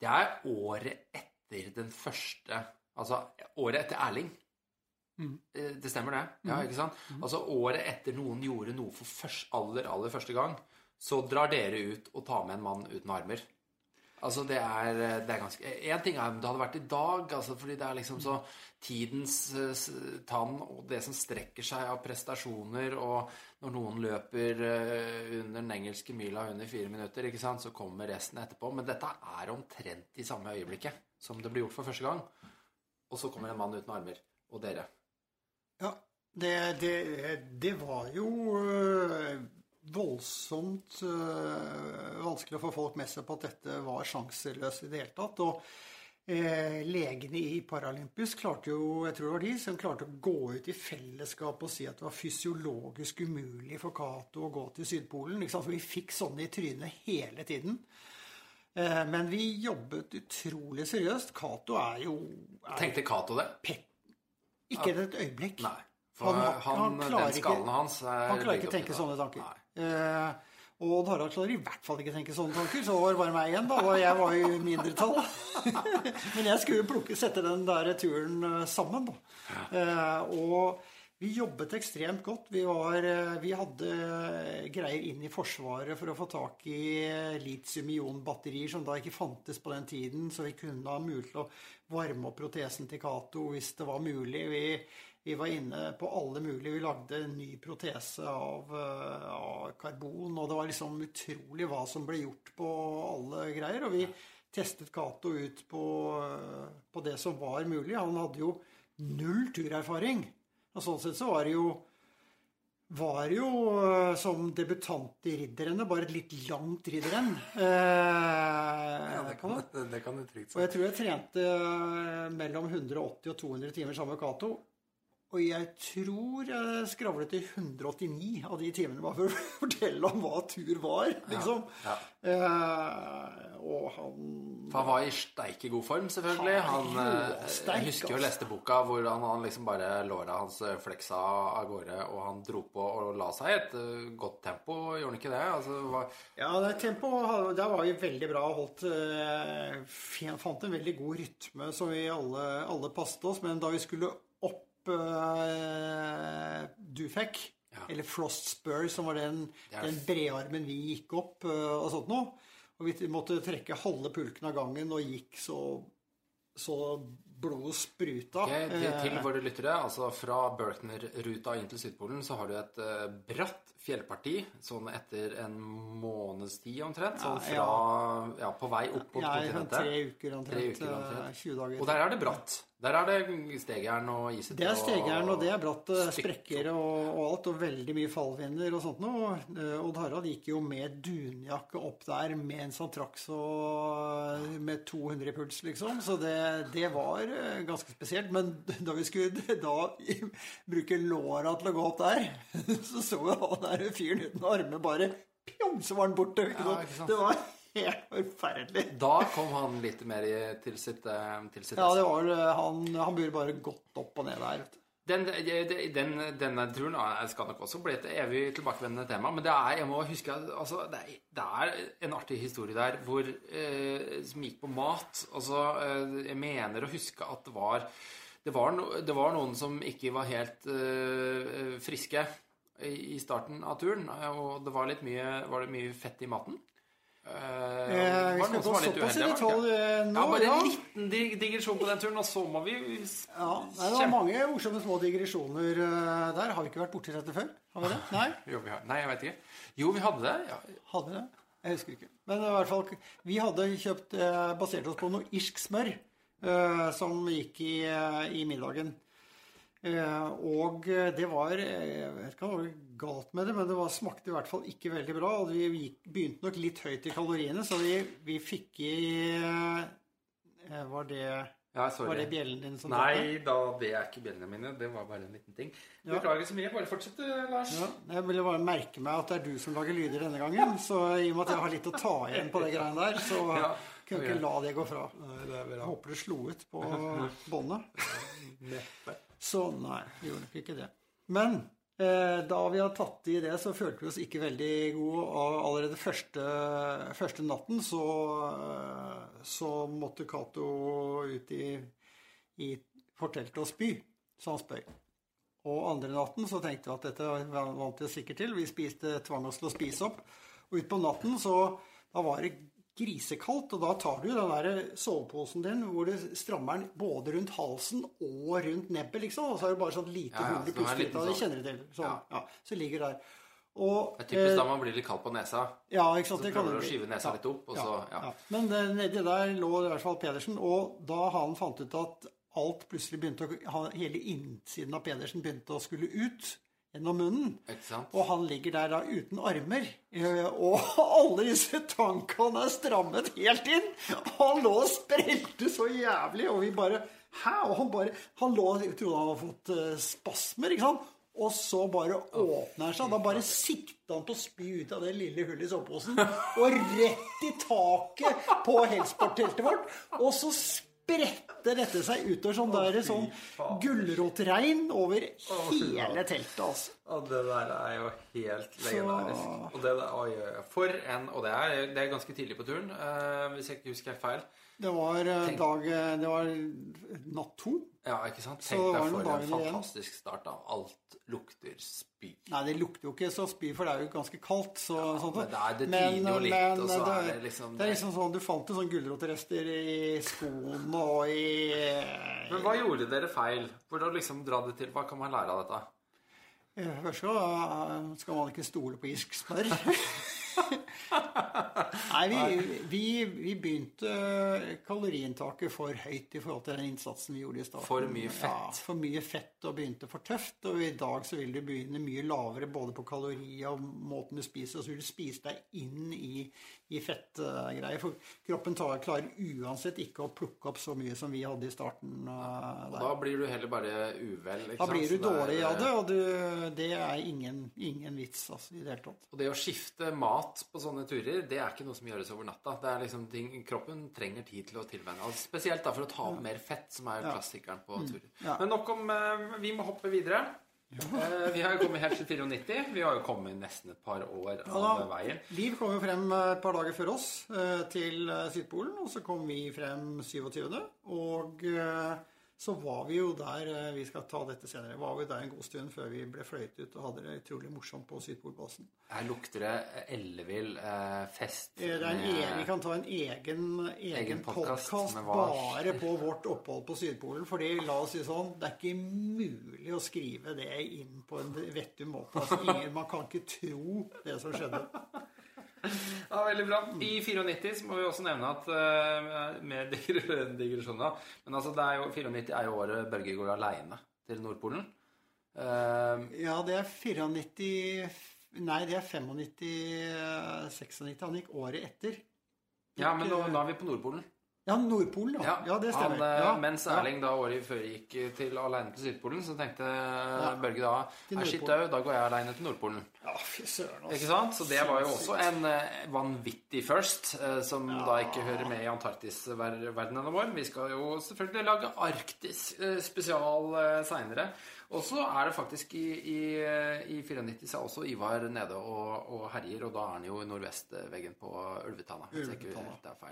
Det er året etter den første Altså året etter Erling. Mm. Det stemmer, det. Ja, ikke sant? Altså Året etter noen gjorde noe for først, aller, aller første gang, så drar dere ut og tar med en mann uten armer. Altså, det er, det er ganske Én ting er om det hadde vært i dag, altså, fordi det er liksom så tidens eh, tann og det som strekker seg av prestasjoner, og når noen løper eh, under den engelske mila under fire minutter, ikke sant, så kommer resten etterpå. Men dette er omtrent i samme øyeblikket som det ble gjort for første gang. Og så kommer en mann uten armer. Og dere. Ja, det, det, det var jo voldsomt øh, vanskelig å få folk med seg på at dette var sjanseløst i det hele tatt. Og eh, legene i Paralympus klarte jo, jeg tror det var de, som klarte å gå ut i fellesskap og si at det var fysiologisk umulig for Cato å gå til Sydpolen. Ikke sant? For vi fikk sånne i trynet hele tiden. Eh, men vi jobbet utrolig seriøst. Cato er jo er Tenkte Cato det? pet, ikke et øyeblikk. Nei. For Han- han, han den skallen hans er Han klarer ikke å tenke sånne tanker. Nei. Eh, og Odd Harald klarer i hvert fall ikke tenke sånne tanker, så var det bare meg igjen, da. Og jeg var i mindretall. Men jeg skulle jo plukke, sette den der turen eh, sammen, da. Eh, og vi jobbet ekstremt godt. Vi, var, eh, vi hadde eh, greier inn i Forsvaret for å få tak i litium-ion-batterier som da ikke fantes på den tiden, så vi kunne ha mulighet til å varme opp protesen til Cato hvis det var mulig. Vi, Vi var inne på alle mulige. Vi lagde en ny protese av, eh, av karbon. Og det var liksom utrolig hva som ble gjort på alle greier. Og vi testet Cato ut på, eh, på det som var mulig. Han hadde jo null turerfaring. Og sånn sett så var det jo var jo eh, som debutant i Ridderne, bare et litt langt ridderrenn. Eh, Ja, det kan, det kan du trygt og jeg tror jeg trente mellom 180 og 200 timer sammen med Cato. Og jeg tror jeg skravlet til 189 av de timene bare for å fortelle om hva tur var, liksom. Ja. Eh, og han For han var i steike god form, selvfølgelig. Han, Han eh, jeg husker jo altså. leste boka hvor han, han liksom bare låra hans eh, fleksa av gårde, og han dro på og la seg i et eh, godt tempo, gjorde han ikke det? Altså, var, Ja, det tempoet der var vi veldig bra holdt. Fant en veldig god rytme som vi alle, alle passet oss. Men da vi skulle opp du fikk. Ja. eller Frost Spur, som var den, er- den bredarmen vi gikk opp uh, og sånt noe Og vi måtte trekke halve pulken av gangen og gikk så, så blodet spruta. Okay, til, til Eh, våre lyttere, altså fra Berkner-ruta inn til Sydpolen, så har du et uh, bratt fjellparti sånn etter en måneds tid omtrent. Sånn Ja, ja. ja, på vei opp mot ja, i sånn tre uker omtrent. Tre uker omtrent. 20 dager. Og der er det bratt. Der er det stegjern og isete. Det er stegjern, og det er bratt eh, sprekker og, og alt, og veldig mye fallvinder og sånt noe. Eh, Odd Harald gikk jo med dunjakke opp der mens han trakk så eh, med 200 i puls, liksom. Så det, det var eh, ganske spesielt. Men da vi skulle da bruke låra til å gå opp der, så så vi han der fyren uten armer bare Pjong, så var han borte. Ikke sant? Ja, ikke sant. Det var helt forferdelig. Da kom han litt mer i, til sitt, eh, til sitt Ja, det var vel han, han burde bare gått opp og ned der. Den, den, denne turen skal nok også bli et evig tilbakevendende tema. Men det er, jeg må huske altså, det, er, det er en artig historie der hvor, eh, som gikk på mat. Altså, eh, jeg mener å huske at det var, det var, no, det var noen som ikke var helt eh, friske i, i starten av turen. Og det var litt mye, var det mye fett i maten. Eh, Eh, vi skal gå såpass i detalj eh, nå. Ja, bare ja. en liten dig digresjon på den turen, og så må vi Ja, nei, det var mange morsomme små digresjoner uh, der. Har vi ikke vært borti dette før? Har vi det? Nei? Jo, vi har, nei, jeg vet ikke. Jo, vi hadde det. Ja. Hadde vi det? Jeg husker ikke. Men i hvert fall, vi hadde kjøpt uh, basert oss på noe irsk smør som gikk i, i middagen. Og det var Jeg vet ikke hva det var galt med det, men det var, smakte i hvert fall ikke veldig bra. Og vi gikk, begynte nok litt høyt i kaloriene, så vi, vi fikk i eh, Var det, Ja, sorry. var det bjellen din som? Nei da, det er ikke bjellene mine. Det var bare en liten ting. Ja. Beklager så mye. Bare fortsett, Lars. Ja, jeg ville bare merke meg at det er du som lager lyder denne gangen. Så i og med at jeg har litt å ta igjen på det greiene der, så Ja, kunne jeg ikke la det gå fra. Det er Jeg bra. håper det slo ut på båndet. Neppe. Så nei, vi gjorde nok ikke det. Men eh, da vi hadde tatt i det, så følte vi oss ikke veldig gode. Og allerede første, første natten så, eh, så måtte Cato ut i, i forteltet og spy, så han spøy. Og andre natten så tenkte vi at dette vant vi oss sikkert til. Vi spiste, tvang oss til å spise opp. Og utpå natten så da var det grisekaldt, og da tar du den der soveposen din hvor du strammer den både rundt halsen og rundt nebbet, liksom. Og så er det bare sånn lite Ja, ja, hull i så det. Det sånn- kjenner du til. Så, Ja. ja. Så ligger der. Og, Det er typisk da man blir litt kald på nesa. ja, ikke sant? Så det prøver du å skyve nesa litt opp, og så ja. Men eh, nedi der lå i hvert fall Pedersen, og da han fant ut at alt plutselig begynte å Hele innsiden av Pedersen begynte å skulle ut gjennom munnen. Og han ligger der da uten armer. eh, Og alle disse tankene er strammet helt inn. Han lå og sprelte så jævlig, og vi bare Hæ? Og han bare Han lå og trodde han hadde fått eh, spasmer, ikke sant? Og så bare åpner han seg. Da bare sikta han på å spy ut av det lille hullet i soveposen. Og rett i taket på Helsport-teltet vårt. Og så spredte dette seg utover sånn der sånn gulrotregn over hele teltet, altså. Og det der er jo helt legendarisk. Og det oi, oi. For en Og det er, det er ganske tidlig på turen, eh, hvis jeg ikke husker helt feil. Det var eh, Tenk- dag eh, Det var natt to. Ja, ikke sant? Tenk deg for en fantastisk igjen. start. da. Alt lukter spy. Nei, det lukter jo ikke så spy, for det er jo ganske kaldt. Så, sånt, men det er- det Men- jo litt, men og så det, er det liksom- Det er liksom sånn Du fant jo sånn gulrotrester i skoene og i Men hva gjorde dere feil? Å liksom dra det til, hva kan man lære av dette? Først eh, skal man ikke stole på irsk smør. Nei, vi, vi, vi begynte kaloriinntaket for høyt i forhold til den innsatsen vi gjorde i starten. For mye fett. Ja, for mye fett og begynte for tøft. Og i dag så vil du begynne mye lavere både på kalori og måten du spiser, og så vil du spise deg inn i, i fettgreier. For kroppen tar, klarer uansett ikke å plukke opp så mye som vi hadde i starten. eh, Og da blir du heller bare uvel. ikke Da sant? blir du dårlig av det, og du, det er ingen, ingen vits altså, i det hele tatt. Og det å skifte mat på sånne turer, det er ikke noe som gjøres over natta. Det er liksom ting, Kroppen trenger tid til å tilvenne. Altså, spesielt da for å ta opp mer fett, som er klassikeren på turer. Mm. Ja. Men nok om eh, Vi må hoppe videre. Ja. vi har jo kommet helt til 94. Vi har jo kommet nesten et par år av Ja, veien. Liv kom jo frem et par dager før oss eh, til eh, Sydpolen, og så kom vi frem 27. Og eh, så var vi jo der eh, Vi skal ta dette senere. Var vi der en god stund før vi ble fløyet ut og hadde det utrolig morsomt på Sydpolbasen. Her lukter det ellevill eh, fest. Eh, med- egen, vi kan ta en egen, egen Egen podcast podkast bare på vårt opphold på Sydpolen. fordi la oss si sånn, det er ikke mulig å skrive det inn på en vettig måte. Altså, ingen, man kan ikke tro det som skjedde. Ja, veldig bra. I 94 så må vi også nevne at uh, med digresjoner Men altså, er jo, 94 er jo året Børge går aleine til Nordpolen. Uh, Ja, det er 94 Nei, det er 95 96. Han gikk året etter. ja, men nå, nå er vi på Nordpolen. Ja, Nordpolen, ja. Ja, det stemmer. Han, eh, Ja, mens. Erling da året før gikk til alene til Sydpolen, så tenkte Børge da er «Nei, shit au, da går jeg alene til Nordpolen. Ja, fy søren. også. Ikke sant? Så det var jo også en eh, vanvittig first, eh, som da ikke hører med i Antarktis-verdenen vår. Vi skal jo selvfølgelig lage Arktis eh, spesial seinere. Og så er det faktisk i, i, eh, i 94 så er også Ivar nede og, og herjer, og da er han jo i nordvestveggen på Ulvetanna.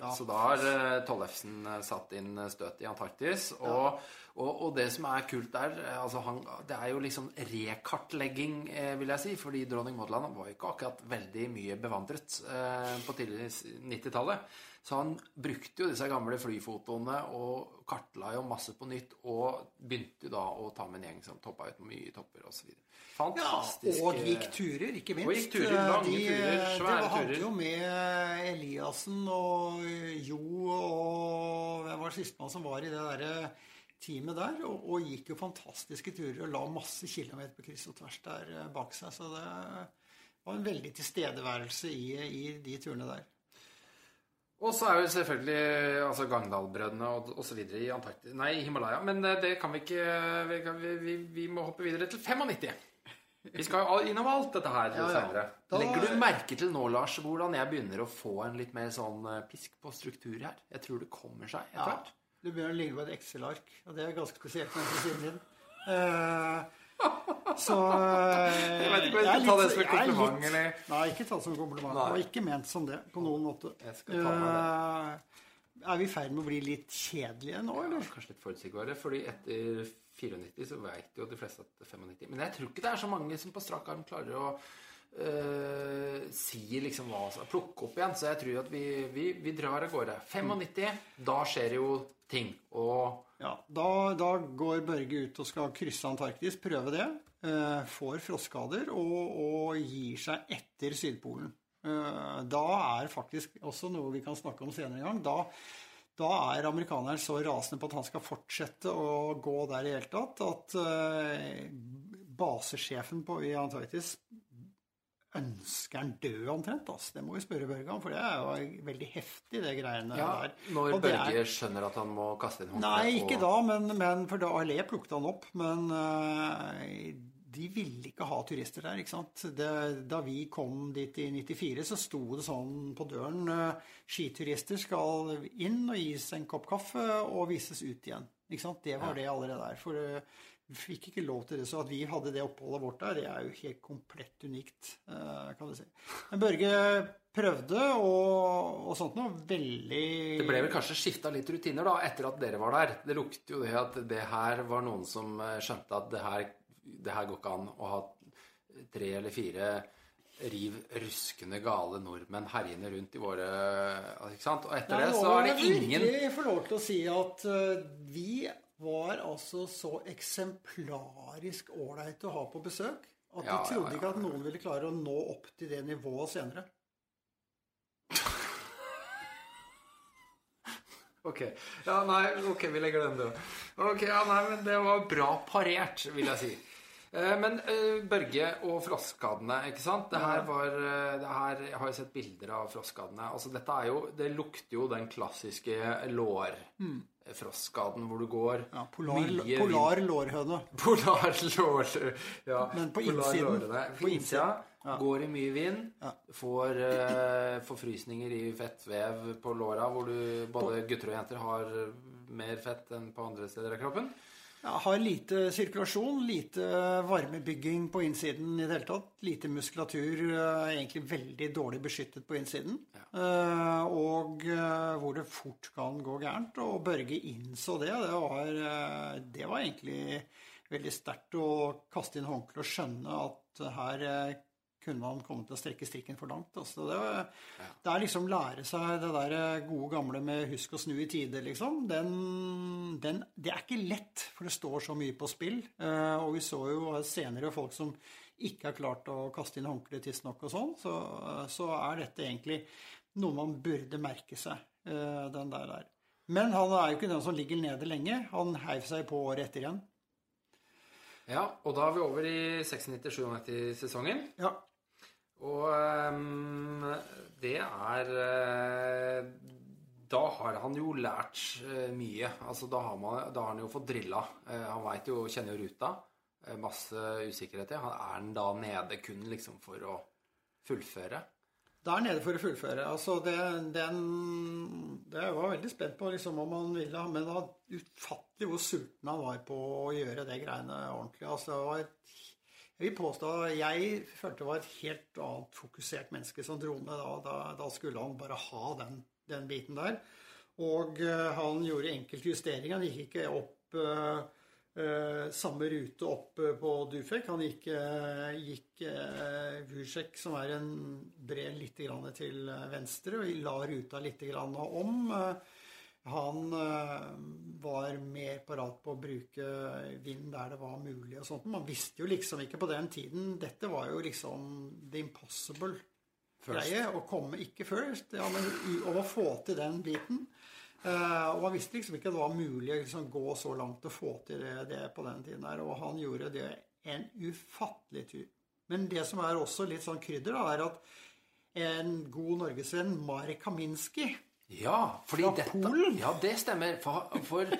Ja. Så da har eh, Tollefsen eh, satt inn støt i Antarktis. Og, og, og det som er kult der, eh, altså han, det er jo liksom rekartlegging, eh, vil jeg si. Fordi dronning Modeland var jo ikke akkurat veldig mye bevandret eh, på tidlig 90-tallet. Så han brukte jo disse gamle flyfotoene og kartla jo masse på nytt. Og begynte da å ta med en gjeng som toppa ut mye topper osv. Ja, og gikk turer, ikke minst. Og gikk turer, lange de, turer, svære de hadde turer. jo med Eliassen og Jo og Hvem var det sistemann som var i det derre teamet der? Og, og gikk jo fantastiske turer og la masse kilometer på kryss og tvers der eh, bak seg. Så det var en veldig tilstedeværelse i, i de turene der. Og så er jo selvfølgelig altså Gangdal-brødrene osv. i Antarktis Nei, Himalaya. Men eh, det kan vi ikke Vi, kan, vi, vi, må hoppe videre til 95. Vi skal jo innom alt dette her Ja, senere. Da- Legger du merke til nå, Lars, hvordan jeg begynner å få en litt mer sånn eh, pisk på struktur her? Jeg tror det kommer seg etter Ja, du begynner å ligne på et Excel-ark, og det er ganske spesielt med så Jeg vet ikke om jeg er skal ta det litt- som er kompliment, litt- eller Nei, ikke ta det som en kompliment. Nei. Det var ikke ment som det på noen måte. Jeg skal ta meg Eh, er vi i ferd med å bli litt kjedelige nå, Ja, kanskje litt forutsigbare. fordi etter 94 så veit jo de fleste at det er 95. Men jeg tror ikke det er så mange som på strak arm klarer å øh, si liksom hva Plukke opp igjen. Så jeg tror at vi, vi, vi drar av gårde. 95, da skjer jo ting. Og Ja, da, da går Børge ut og skal krysse Antarktis, prøve det. Eh, får frostskader og, og gir seg etter Sydpolen. Eh, da er faktisk også noe vi kan snakke om senere en gang. Da, da er amerikaneren så rasende på at han skal fortsette å gå der i hele tatt, at eh, basesjefen på, i Antarktis ønsker han død omtrent. Altså. Det må vi spørre Børge om, for det er jo veldig heftig, det greiene ja, der. når Og det er- Børge skjønner at han må kaste inn håndkleet Nei, ikke og- da, men, men for da Allé plukket han opp. Men eh, de ville ikke ha turister der, ikke sant. Det, da vi kom dit i 94, så sto det sånn på døren eh, Skiturister skal inn og gis en kopp kaffe og vises ut igjen. Ikke sant? Det var det allerede der. For eh, Vi fikk ikke lov til det, så at vi hadde det oppholdet vårt der, det er jo helt komplett unikt, eh, kan du si. Men Børge prøvde og, og sånt noe. Veldig Det ble vel kanskje skifta litt rutiner da, etter at dere var der. Det lukter jo det at det her var noen som eh, skjønte at det her, det her går ikke an å ha tre eller fire riv ruskende gale nordmenn herjende rundt i våre Ikke sant? Og etter Nei, det så er det ingen jeg må virkelig få lov til å si at eh, vi var altså så eksemplarisk ålreite å ha på besøk at Ja, de trodde ja, ja. ikke at noen ville klare å nå opp til det nivået senere. Ok. Ja, nei, ok, vi legger den død. Ok, ja, nei, men det var bra parert, vil jeg si. Eh, Men eh, Børge og frostskadene, ikke sant? Det her var eh, det her, Jeg har jo sett bilder av frostskadene. Altså, dette er jo Det lukter jo den klassiske lårfrostskaden hvor du går Ja, polar, mye polar lårhøne. Polar lår... Ja, Men på innsiden. På På innsida Ja. går i mye vind. Ja. Får uh, forfrysninger i fettvev på låra, hvor du både gutter og jenter har mer fett enn på andre steder av kroppen. Har lite sirkulasjon, lite varmebygging på innsiden i det hele tatt. Lite muskulatur, eh, egentlig veldig dårlig beskyttet på innsiden. Ja. Og eh, hvor det fort kan gå gærent. Og Børge innså det. Det var, eh, det var egentlig veldig sterkt å kaste inn håndkleet og skjønne at her eh, kunne man komme til å strekke strikken for langt. Altså, det, det er liksom lære seg det der gode gamle med 'husk å snu i tide', liksom. Den, den, det er ikke lett, for det står så mye på spill. Eh, og vi så jo senere folk som ikke har klart å kaste inn håndkleet tidsnok og sånn, så, så er dette egentlig noe man burde merke seg, eh, den der der. Men han er jo ikke den som ligger nede lenge. Han heiv seg på året etter igjen. Ja, og da er vi over i 96-97-sesongen. Ja, Og um, det er eh, Da har han jo lært eh, mye. Altså, da har, man, da har han jo fått drilla. Eh, han veit jo, kjenner jo ruta. Masse masse i. Han er han da nede kun liksom for å fullføre? Da er han nede for å fullføre. Altså, det, den Det jeg var veldig spent på liksom, om han ville Men det var ufattelig hvor sulten han var på å gjøre det greiene ordentlig. Altså, det var et, jeg vil påstå Jeg følte det var et helt annet fokusert menneske som drone. da. Da, da skulle han bare ha den, den biten der. Og uh, han gjorde enkelte justeringer. Han gikk ikke opp uh, uh, samme rute opp på Dufek. Han gikk, gikk Vursek, som er en bred litt til venstre, og la ruta litt om. Eh, han eh, var mer parat på å bruke vind der det var mulig og sånt. Man visste jo liksom ikke på den tiden Dette var jo liksom the impossible greie. Å komme ikke først, ja, men å få til den biten. Eh, og man visste liksom ikke at det var mulig å liksom gå så langt og få til det, det på den tiden der. Og han gjorde det en ufattelig tur. Men det som er også litt sånn krydder, da, er at en god norgesvenn, Marek Kaminski Ja, fordi Fra dette Polen? Ja, det stemmer. For, for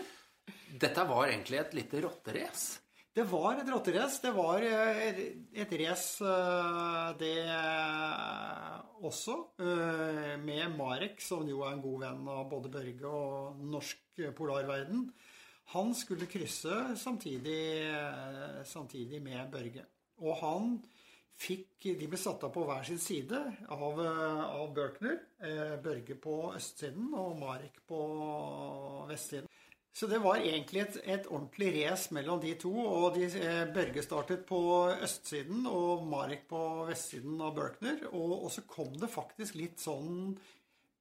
dette var egentlig et lite rotterace. Det var et rotterace. Det var eh, et race, eh, det også. eh, Med Marek, som jo er en god venn av både Børge og norsk polarverden. Han skulle krysse samtidig, samtidig med Børge. Og han fikk De ble satt av på hver sin side av, eh, av Børkner. Eh, Børge på østsiden og Marek på vestsiden. Så det var egentlig et, et ordentlig race mellom de to. Og de, eh, Børge startet på østsiden og Marek på vestsiden av Børkner. Og, og så kom det faktisk litt sånn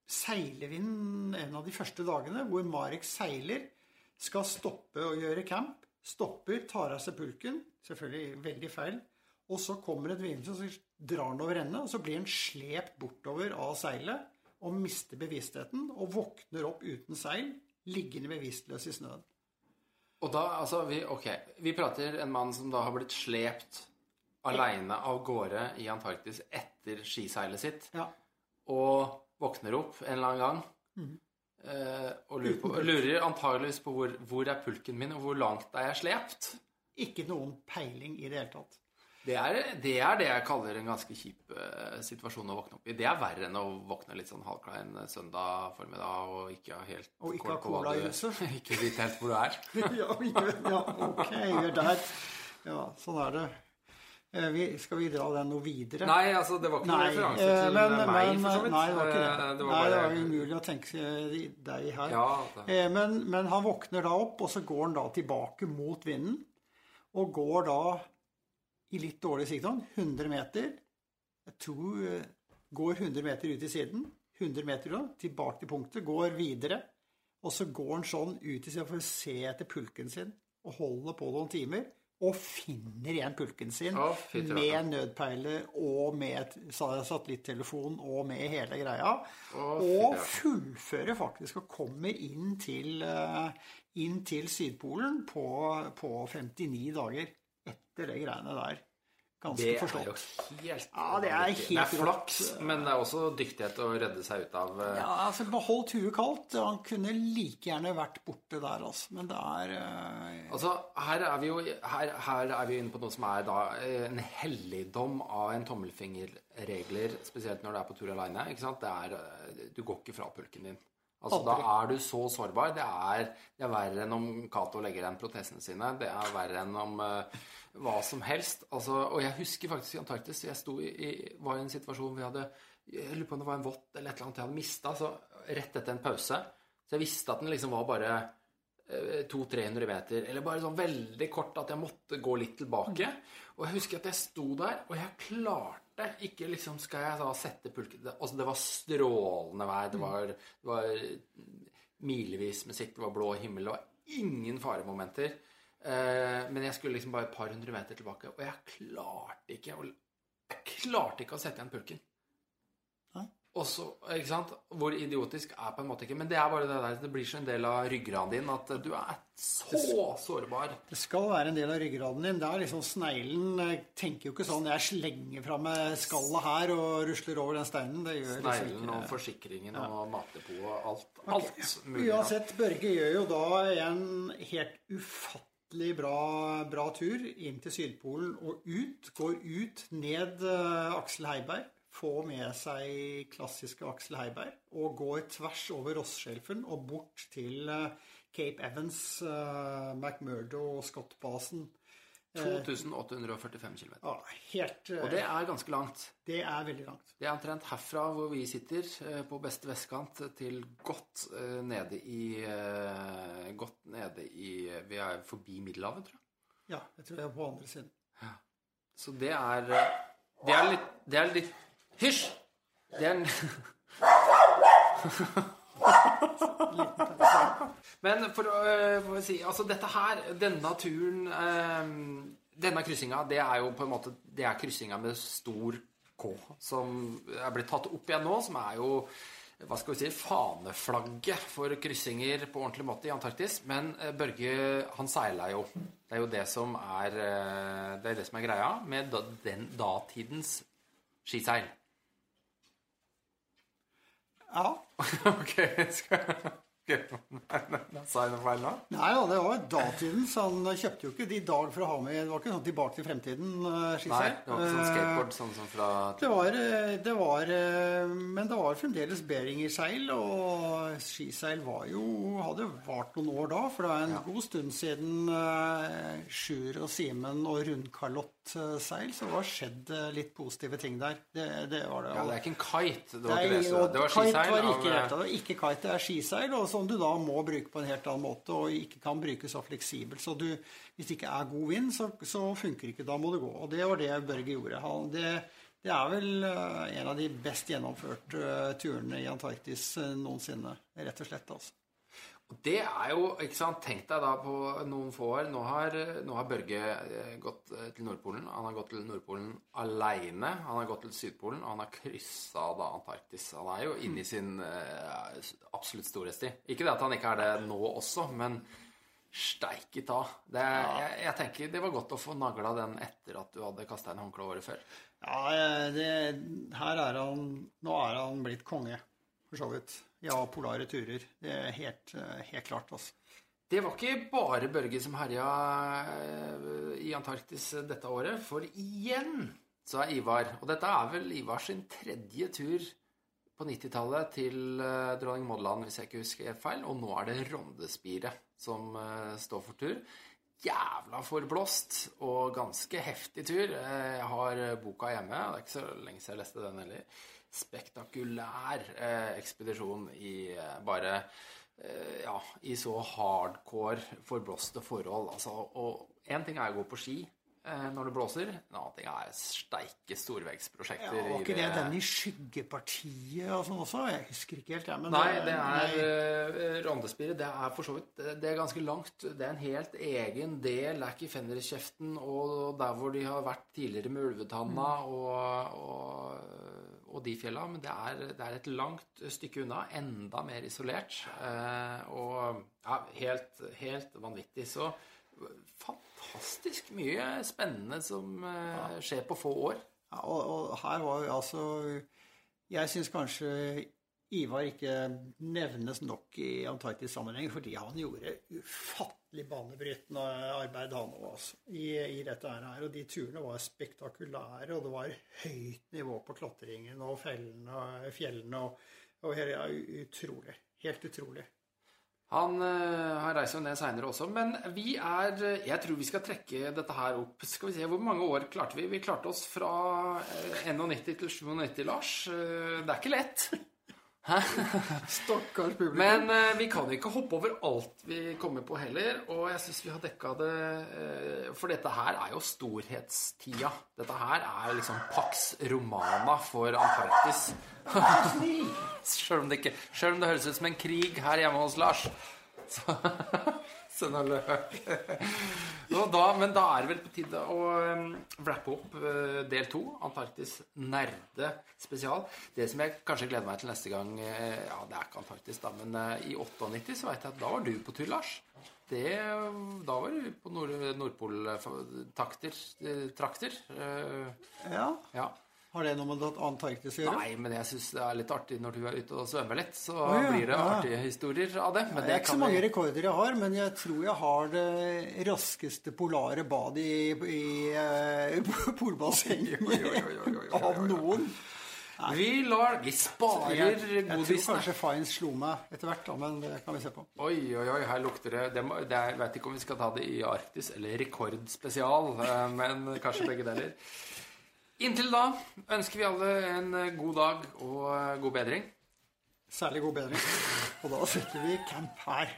seilevind en av de første dagene, hvor Marek seiler, skal stoppe og gjøre camp. Stopper, tar av seg pulken. Selvfølgelig veldig feil. Og så kommer et vind som drar han over ende, og så blir han slept bortover av seilet og mister bevisstheten og våkner opp uten seil, liggende bevisstløs i snøen. Og da, altså vi, Ok, vi prater en mann som da har blitt slept aleine av gårde i Antarktis etter skiseilet sitt, Ja. og våkner opp en eller annen gang Mm. og lurer, på, lurer antageligvis på hvor, hvor er pulken min, og hvor langt er jeg slept? Ikke noen peiling i det hele tatt. Det er, det er det jeg kaller en ganske kjip uh, situasjon å våkne opp i. Det er verre enn å våkne litt sånn halvklein søndag formiddag og ikke ha helt Og ikke ha cola i huset. ikke vite helt hvor du er. ja, ja, ok, gjør er der. Ja, sånn er det. Eh, vi, skal vi dra den noe videre? Nei, altså det var ikke noen referanse eh, til men, meg, men, for så vidt. Nei, det var ikke det. Eh, det var nei, det var umulig å tenke deg her. Ja, det- Eh, Men, men han våkner da opp, og så går han da tilbake mot vinden. Og går da i litt dårlig sykdom, 100 meter. Jeg tror eh, Går 100 meter ut i siden. 100 meter da, tilbake til punktet. Går videre. Og så går han sånn ut i siden for å se etter pulken sin. Og holder på noen timer. Og finner igjen pulken sin oh, fint, med nødpeiler og med satellittelefon og med hele greia. Oh, og fullfører faktisk og kommer inn til, eh, inn til Sydpolen på, på 59 dager etter det greiene der. Ganske Det er jo helt Ja, det er helt Det er flaks, men det er også dyktighet å redde seg ut av eh, Ja, altså Beholdt huet kaldt. Han kunne like gjerne vært borte der, altså. Men det er uh... Altså, her er vi jo her, her er vi inne på noe som er da eh, en helligdom av en tommelfingerregler, spesielt når du er på tur aleine. Ikke sant? Det er, du går ikke fra pulken din. Altså, Aldri. Da er du så sårbar. Det er, det er verre enn om Cato legger igjen protesene sine. Det er verre enn om uh, hva som helst. Altså, og jeg husker faktisk i Antarktis Jeg i, i, var i en situasjon hvor jeg hadde Jeg lurer på om det var en vått eller et eller annet jeg hadde mista. Så rett etter en pause. Så jeg visste at den liksom var bare uh, 200-300 meter, eller bare sånn veldig kort at jeg måtte gå litt tilbake. Og jeg husker at jeg sto der, og jeg klarte ikke liksom Skal jeg da sette pulken det, Altså, det var strålende vær, det var, det var milevis med sikt, det var blå himmel, det var ingen faremomenter. Eh, men jeg skulle liksom bare et par hundre meter tilbake, og jeg klarte ikke Jeg klarte ikke å sette igjen pulken. Nei. Og så, ikke sant? Hvor idiotisk er på en måte ikke Men det er bare det der det blir så en del av ryggraden din at du er så sårbar. Det skal være en del av ryggraden din. Det er liksom Sneglen eh, tenker jo ikke sånn Jeg slenger fra meg skallet her og rusler over den steinen. Det gjør liksom Sneglen og forsikringen ja. og matdepotet og alt. Alt mulig. Uansett, Børge gjør jo da en helt ufattelig bra, bra tur inn til Sydpolen og ut. Går ut, ned eh, Aksel Heiberg. Får med seg klassiske Aksel Heiberg. Og går tvers over Rossskjelfen og bort til eh, Cape Evans, eh, McMurdo og Scott-basen. 2845 km. Ja, helt eh, Og det er ganske langt. Det er veldig langt. Det er omtrent herfra hvor vi sitter, eh, på beste vestkant, til godt eh, nede i eh, Godt nede i Vi er forbi Middelhavet, tror jeg. Ja, jeg tror jeg er på andre siden. Ja. Så det er eh, Det er litt Det er litt Hysj! Det er en Men for å, eh, for å si Altså, dette her, denne turen eh, Denne kryssinga, det er jo på en måte Det er kryssinga med stor K som er blitt tatt opp igjen nå, som er jo hva skal vi si, faneflagget for kryssinger på ordentlig måte i Antarktis. Men eh, Børge, han seila jo. Det er jo det som er, eh, det er det som er greia med den datidens skiseil. Ja. ok, skal jeg Sa jeg noe feil nå? Nei da, det var datiden, så han kjøpte jo ikke de dag for å ha med Det var ikke sånn tilbake til fremtiden eh, Nei, det var ikke sånn skateboard sånn som fra Det var, eh, det var eh, Men det var fremdeles Beringer-seil, og skiseil var jo hadde vart noen år da. For det er en god stund siden Sjur og Simen og rundkalott-seil, så det var skjedd eh, litt positive ting der. Det, det var det. Ja, det er ikke en kite. Det var ikke det. så Det var kite skiseil. var ikke av- det var ikke kite, det er skiseil, og som du da må bruke på en helt annen måte, og ikke kan bruke så fleksibelt. Så du, hvis det ikke er god vind, så, så funker ikke. Da må du gå. Og det var det Børge gjorde. Han, det, det er vel eh, en av de best gjennomførte eh, turene i Antarktis eh, noensinne. Rett og slett, altså. Det er jo, ikke sant, Tenk deg da på noen få år. Nå har, nå har Børge eh, gått eh, til Nordpolen. Han har gått til Nordpolen aleine. Han har gått til Sydpolen, og han har kryssa da Antarktis. Han er jo inne i sin eh, absolutt storhetstid. Ikke det at han ikke er det nå også, men steike ta. Det, jeg, jeg tenker det var godt å få nagla den etter at du hadde kasta inn håndkleet året før. Ja, eh, det, her er han Nå er han blitt konge, for så vidt. Ja, polare turer. Det er helt, eh, helt klart, altså. Det var ikke bare Børge som herja i Antarktis dette året, for igjen så er Ivar Og dette er vel Ivar sin tredje tur på 90-tallet til dronning Maud hvis jeg ikke husker feil. Og nå er det Rondespiret som står for tur. Jævla forblåst og ganske heftig tur. Jeg har boka hjemme. Det er ikke så lenge siden jeg leste den heller. Spektakulær ekspedisjon i bare Eh, ja, i så hardcore forblåste forhold. Altså, og én ting er å gå på ski eh, når det blåser. En annen ting er steike storveggsprosjekter. Ja, var ikke det, det den i skyggepartiet og sånn også? Jeg husker ikke helt. Ja, men nei, det er uh, Rondespiret. Det er for så vidt det er ganske langt. Det er en helt egen del. Det er ikke Fenriskjeften og der hvor de har vært tidligere med Ulvetanna mm. og, og og de fjella, men det er, det er, et langt stykke unna. Enda mer isolert. Eh, og ja, helt, helt vanvittig. Så fantastisk mye spennende som eh, skjer på få år. Ja, og, og, her var jo altså Jeg syns kanskje Ivar ikke nevnes nok i Antarktis-sammenheng, fordi han gjorde ufattelig banebrytende arbeid, han òg, altså, i, i, dette her. Og de turene var spektakulære, og det var høyt nivå på klatringen og fellene, fjellene. Og, og her, ja, utrolig. Helt utrolig. Han, uh, han reiser jo ned seinere også, men vi er Jeg tror vi skal trekke dette her opp. Skal vi se, Hvor mange år klarte vi? Vi klarte oss fra 91 til 97, Lars. Uh, det er ikke lett. Stakkars publikum. Men uh, vi kan ikke hoppe over alt vi kommer på heller. Og jeg syns vi har dekka det uh, For dette her er jo storhetstida. Dette her er liksom Pax Romana for Antarktis. Sjøl om, om, det høres ut som en krig her hjemme hos Lars. Så Sønn og men da er det vel på tide å wrappe opp uh, del to. Antarktis nerde spesial. Det som jeg kanskje gleder meg til neste gang uh, Ja, det er ikke Antarktis, da, men uh, i 98 så veit jeg at da var du på tur, Lars. Det, da var du på Nord Nordpol-trakter. ja. ja. Har det noe med Antarktis å gjøre? Nei, men jeg syns det er litt artig når du er ute og svømmer litt. Så oh, ja, blir det ja. artige historier av det. Men det, det er ikke så mange rekorder jeg har, men jeg tror jeg har det raskeste polare badet i, i, uh, polbassenget av noen. Nei. Vi lar Vi sparer godisene. Jeg tror kanskje Fines slo meg etter hvert, men det kan vi se på. Oi, oi, oi, her lukter det, det, det Jeg vet ikke om vi skal ta det i Arktis eller rekordspesial, eh, men kanskje begge deler. Inntil da ønsker vi alle en eh, god dag og eh, god bedring. Særlig god bedring. Og da setter vi camp her.